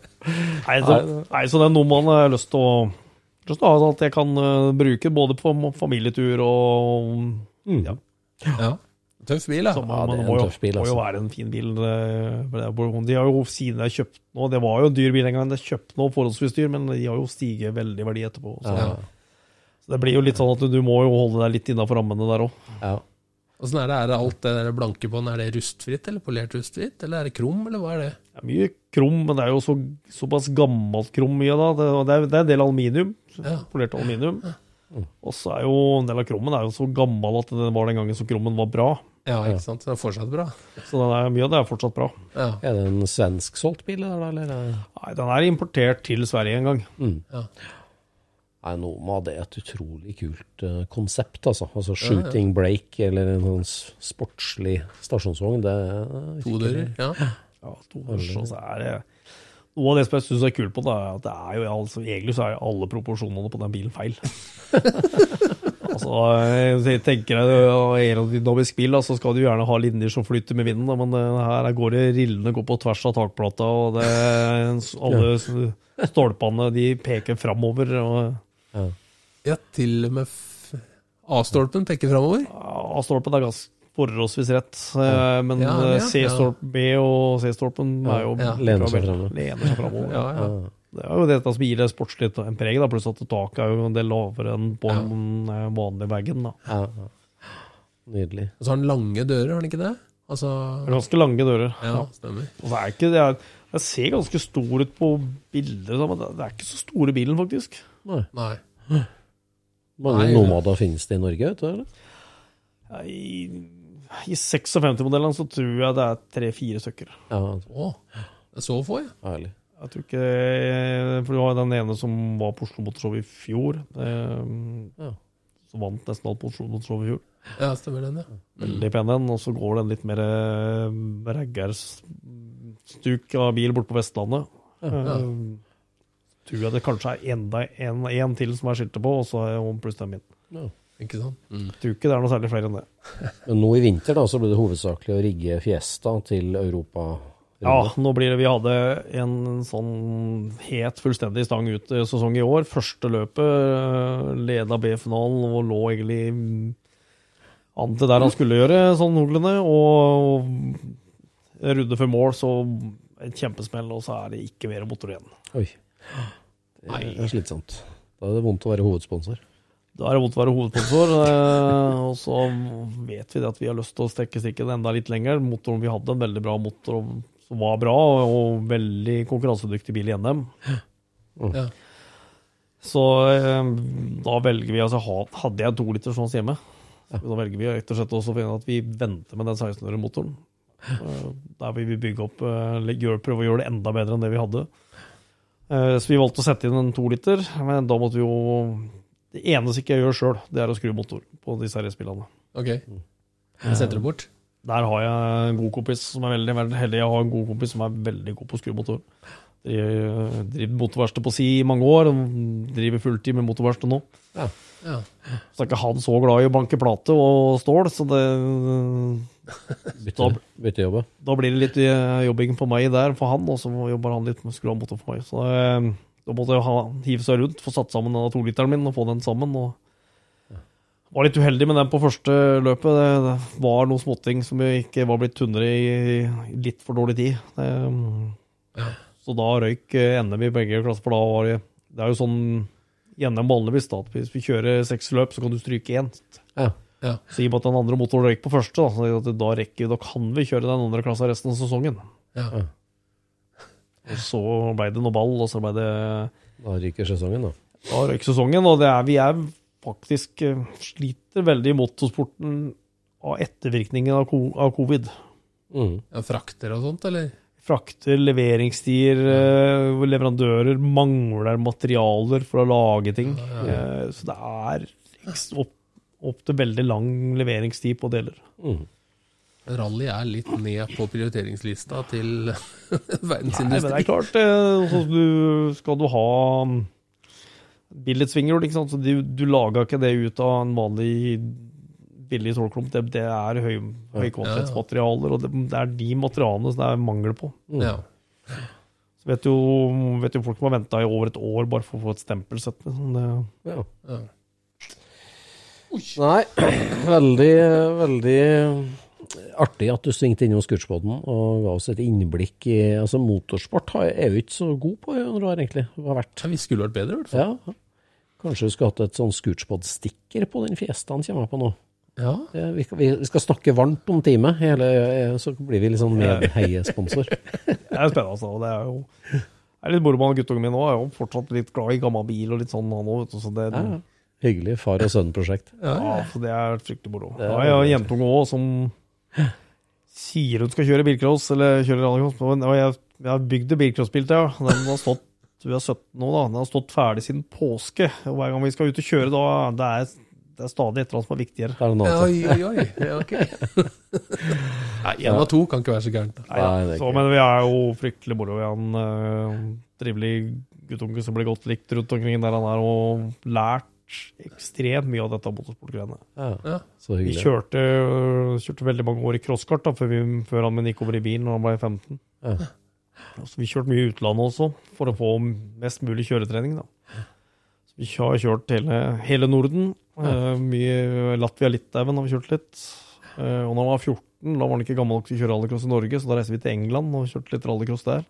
Nei, så, nei, så det er noe man har lyst til å lyst til å ha, sånn at jeg kan eh, bruke både på familietur og ja. Ja. Tøff bil, da. Så man, Ja, det er en tøff bil, må jo altså. være en fin bil. er- De har jo siden jeg kjøpte nå, det var jo en dyr bil en gang, det kjøpt nå forholdsvis dyr, men de har jo stiget veldig i verdi etterpå. Så, Ja. Så det blir jo litt sånn at du, du må jo holde deg litt innafor rammene der òg. Ja. Åssen er det? Er det alt det der blanke på den? Er det rustfritt eller polert rustfritt? Eller er det krum, eller hva er det? Det er mye krum, men det er jo så, såpass gammelt krum mye da. Det, det, er, det er en del aluminium, Ja. polert aluminium. Og så er jo en del av krummen er jo så gammel at det var den gangen så krummen var bra. Ja, ikke sant? Den er fortsatt bra. Så den er, mye av det er fortsatt bra. Ja. Er det en svensksolgt bil, eller? Nei, den er importert til Sverige en gang. Ja. Nei, Noma det er et utrolig kult uh, konsept, altså. Altså shooting break eller en sånn sportslig stasjonsvogn. Det er To dører. Ja. Ja, to dører, og så er det Noe av det som jeg syns er kult på det, er at det er jo altså, egentlig så er jo alle proporsjonene på den bilen feil. altså, jeg tenker jeg, aerodynamisk bil, da, så skal du gjerne ha linjer som flyter med vinden, da, men eh, her går det rillene går på tvers av takplata, og det, alle stolpene de peker framover. Og ja, til og med A-stolpen peker framover. A-stolpen er ganske forholdsvis rett, eh, men Ja, eh, ja, C-stolpen B og C-stolpen er jo Ja. Lener seg framover. Ja, ja. Det er jo dette som gir det sportslig en preg, da, pluss at taket er jo en del lavere enn på Ja. den eh, vanlige veggen. da. Ja, ja. Nydelig. Og så har den lange dører, har den ikke det? Altså Det ganske lange dører. Ja, stemmer. Og det, er ikke, det er, det ser ganske stor ut på bilder, da, men det det er ikke så store bilen, faktisk. Nei. Nei. Mange Nei, nomader finnes det i Norge, vet du? eller? I, i 56-modellene så tror jeg det er tre-fire stykker. Ja, Å, det er så få, ja. Ærlig. Jeg tror ikke For du har den ene som var på Oslo Motorshow i fjor. Eh, Ja. Som vant nesten alt på Oslo Motorshow i fjor. Ja, stemmer den, ja. Veldig pen den. Og så går den litt mer eh, raggarstuk av bil bort på Vestlandet. Eh, tror jeg det kanskje er enda en, en til som er skiltet på, og så er hun pluss den min. Ikke sant? Mm. Tror ikke det er noe særlig flere enn det. Men nå i vinter da, så ble det hovedsakelig å rigge Fiesta til Europa. Ja, nå blir det Vi hadde en sånn helt fullstendig stang ut-sesong i år. Første løpet eh, leda B-finalen og lå egentlig an til der han skulle gjøre, sånn noenlunde. Og rudde før mål, så et kjempesmell, og så er det ikke mer motor igjen. Oi. Det er slitsomt. Da er det vondt å være hovedsponsor. Da er det vondt å være hovedsponsor. eh, Og så vet vi det at vi har lyst til å strekke strikken enda litt lenger. Motoren, Vi hadde en veldig bra motor som var bra, og veldig konkurransedyktig bil i NM. Ja. Så eh, da velger vi altså Hadde jeg to liters sånn hjemme, så da velger vi rett og slett også at vi venter med den 16-øre-motoren. Eh, Der vil vi bygge opp Prøve å gjøre det enda bedre enn det vi hadde. Eh, Så vi valgte å sette inn en toliter, men da måtte vi jo Det eneste ikke jeg gjør sjøl, det er å skru motor på disse racerbilene. Ok. Jeg setter det bort. Der har jeg en god kompis som er veldig, veldig heldig. Jeg har en god kompis som er veldig god på å skru motor. Driver, driver motorverksted på si i mange år. Driver fulltid med motorverksted nå. Ja. Så er ikke han så glad i å banke plate og stål, så det Bytte, bytte jobb. Da blir det litt eh, jobbing på meg der for han, og så jobber han litt med skruamotor for meg. Så eh, da måtte jeg ha, hive seg rundt, få satt sammen denne toliteren min og få den sammen. og var litt uheldig med den på første løpet. Det, var noen småting som ikke var blitt tunnere i, litt for dårlig tid. Det, Så da røyk eh, NM i begge klasser, for da var det Det er jo sånn i NM vanligvis da, hvis vi kjører seks løp, så kan du stryke én. Ja. Ja. Så i og med at den andre motoren røyk på første, da, så at da, rekker, da kan vi kjøre den andre klassa resten av sesongen. Ja. Og så ble det noe ball, og så ble det Da ryker sesongen, da. Da røyk sesongen, og det er, vi er faktisk eh, sliter veldig i motorsporten av ettervirkningen av, ko- av covid. Mm. Ja, frakter og sånt, eller? Frakter, leveringstider, eh, leverandører mangler materialer for å lage ting. Eh, Så det er opp, opp til veldig lang leveringstid på deler. Mm. Rally er litt ned på prioriteringslista til Nei, men det er klart, eh, så du, skal du ha billedsvinger, ikke sant? så du, du lager ikke det ut av en vanlig billig stålklump. Det, det er høy, høykvalitetsmaterialer, og det, det er de materialene som det er mangel på. Ja. Så vet jo, vet jo folk som har venta i over et år bare for å få et stempelsett. Liksom. Det, Ja. Ja. Nei, veldig, veldig artig at du svingte innom Scootspoden og ga oss et innblikk i altså Motorsport har- er jo ikke så god på i år, egentlig. Har Ja, Vi skulle vært bedre, i hvert fall. Ja. Kanskje du skulle hatt et sånn Scootspod-stikker på den Fiestaen kommer jeg på nå. Ja. Vi, Vi, vi skal snakke varmt om teamet, hele, så blir vi litt sånn medheiesponsor. det er spennende, altså. Det er jo det er litt moro med guttungen min òg. Er jo fortsatt litt glad i gammel bil og litt sånn, han òg. Så det, Ja, ja. Hyggelig far og sønn-prosjekt. Ja, så det er fryktelig moro. Det er Da har jeg en jentunge òg som sier hun skal kjøre bilcross eller kjøre rallycross. Og jeg, jeg har bygd en bilcrossbil til henne. Den har stått vi er 17 nå, da. Den har stått ferdig siden påske. Og hver gang vi skal ut og kjøre, da det er det er stadig et eller annet som er viktigere. Det er noe. Oi, oi, oi. Ja, ok. Nei, én av to kan ikke være så gærent. Nei, er Så, men vi er jo fryktelig moro. Vi har en uh, trivelig guttunge som blir godt likt rundt omkring der han er, og lært ekstremt mye av dette motorsportgreiene. Ja, Ja. så Vi hyggelig. kjørte, kjørte veldig mange år i crosskart da, før, vi, før han min gikk over i bilen når han ble 15. Ja. Så vi kjørte mye i utlandet også, for å få mest mulig kjøretrening. Da. Så vi har kjørt hele, hele Norden. Eh, mye Latvia, Litauen har vi kjørt litt. Eh, og da han var 14, da var han ikke gammel nok til å kjøre rallycross i Norge, så da reiste vi til England og kjørte litt rallycross der.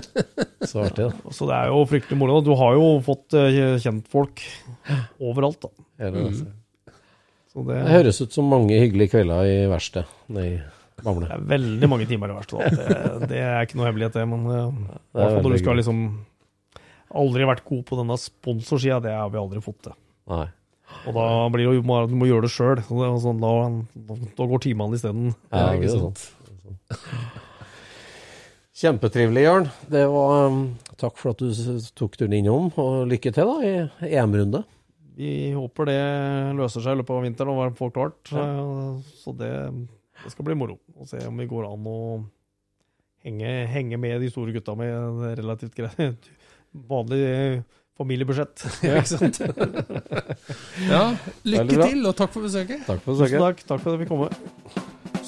Så artig, da. Så det er jo fryktelig moro. Du har jo fått kjentfolk kjent folk overalt, da. Hele, Så det, Det høres ut som mange hyggelige kvelder i verkstedet. Det er veldig mange timer i verste fall. Det, det er ikke noe hemmelighet, det. Men Det er når du skal liksom Aldri vært god på denne sponsorsida, det har vi aldri fått til. Nei. Og da blir det jo bare at du må gjøre det sjøl. Sånn, da, da går timene isteden. Ja, ikke det er sant. Kjempetrivelig, Jørn. Det var um, Takk for at du tok turen innom, og lykke til da i EM-runde. Vi håper det løser seg i løpet av vinteren og hva får klart. Ja. Så det, det skal bli moro å se om vi går an å henge, henge med de store gutta med en relativt greit vanlig eh, familiebudsjett. Ja, ikke sant? ja, lykke til, og takk for besøket. Takk for besøket. takk. Takk for at vi kom. med.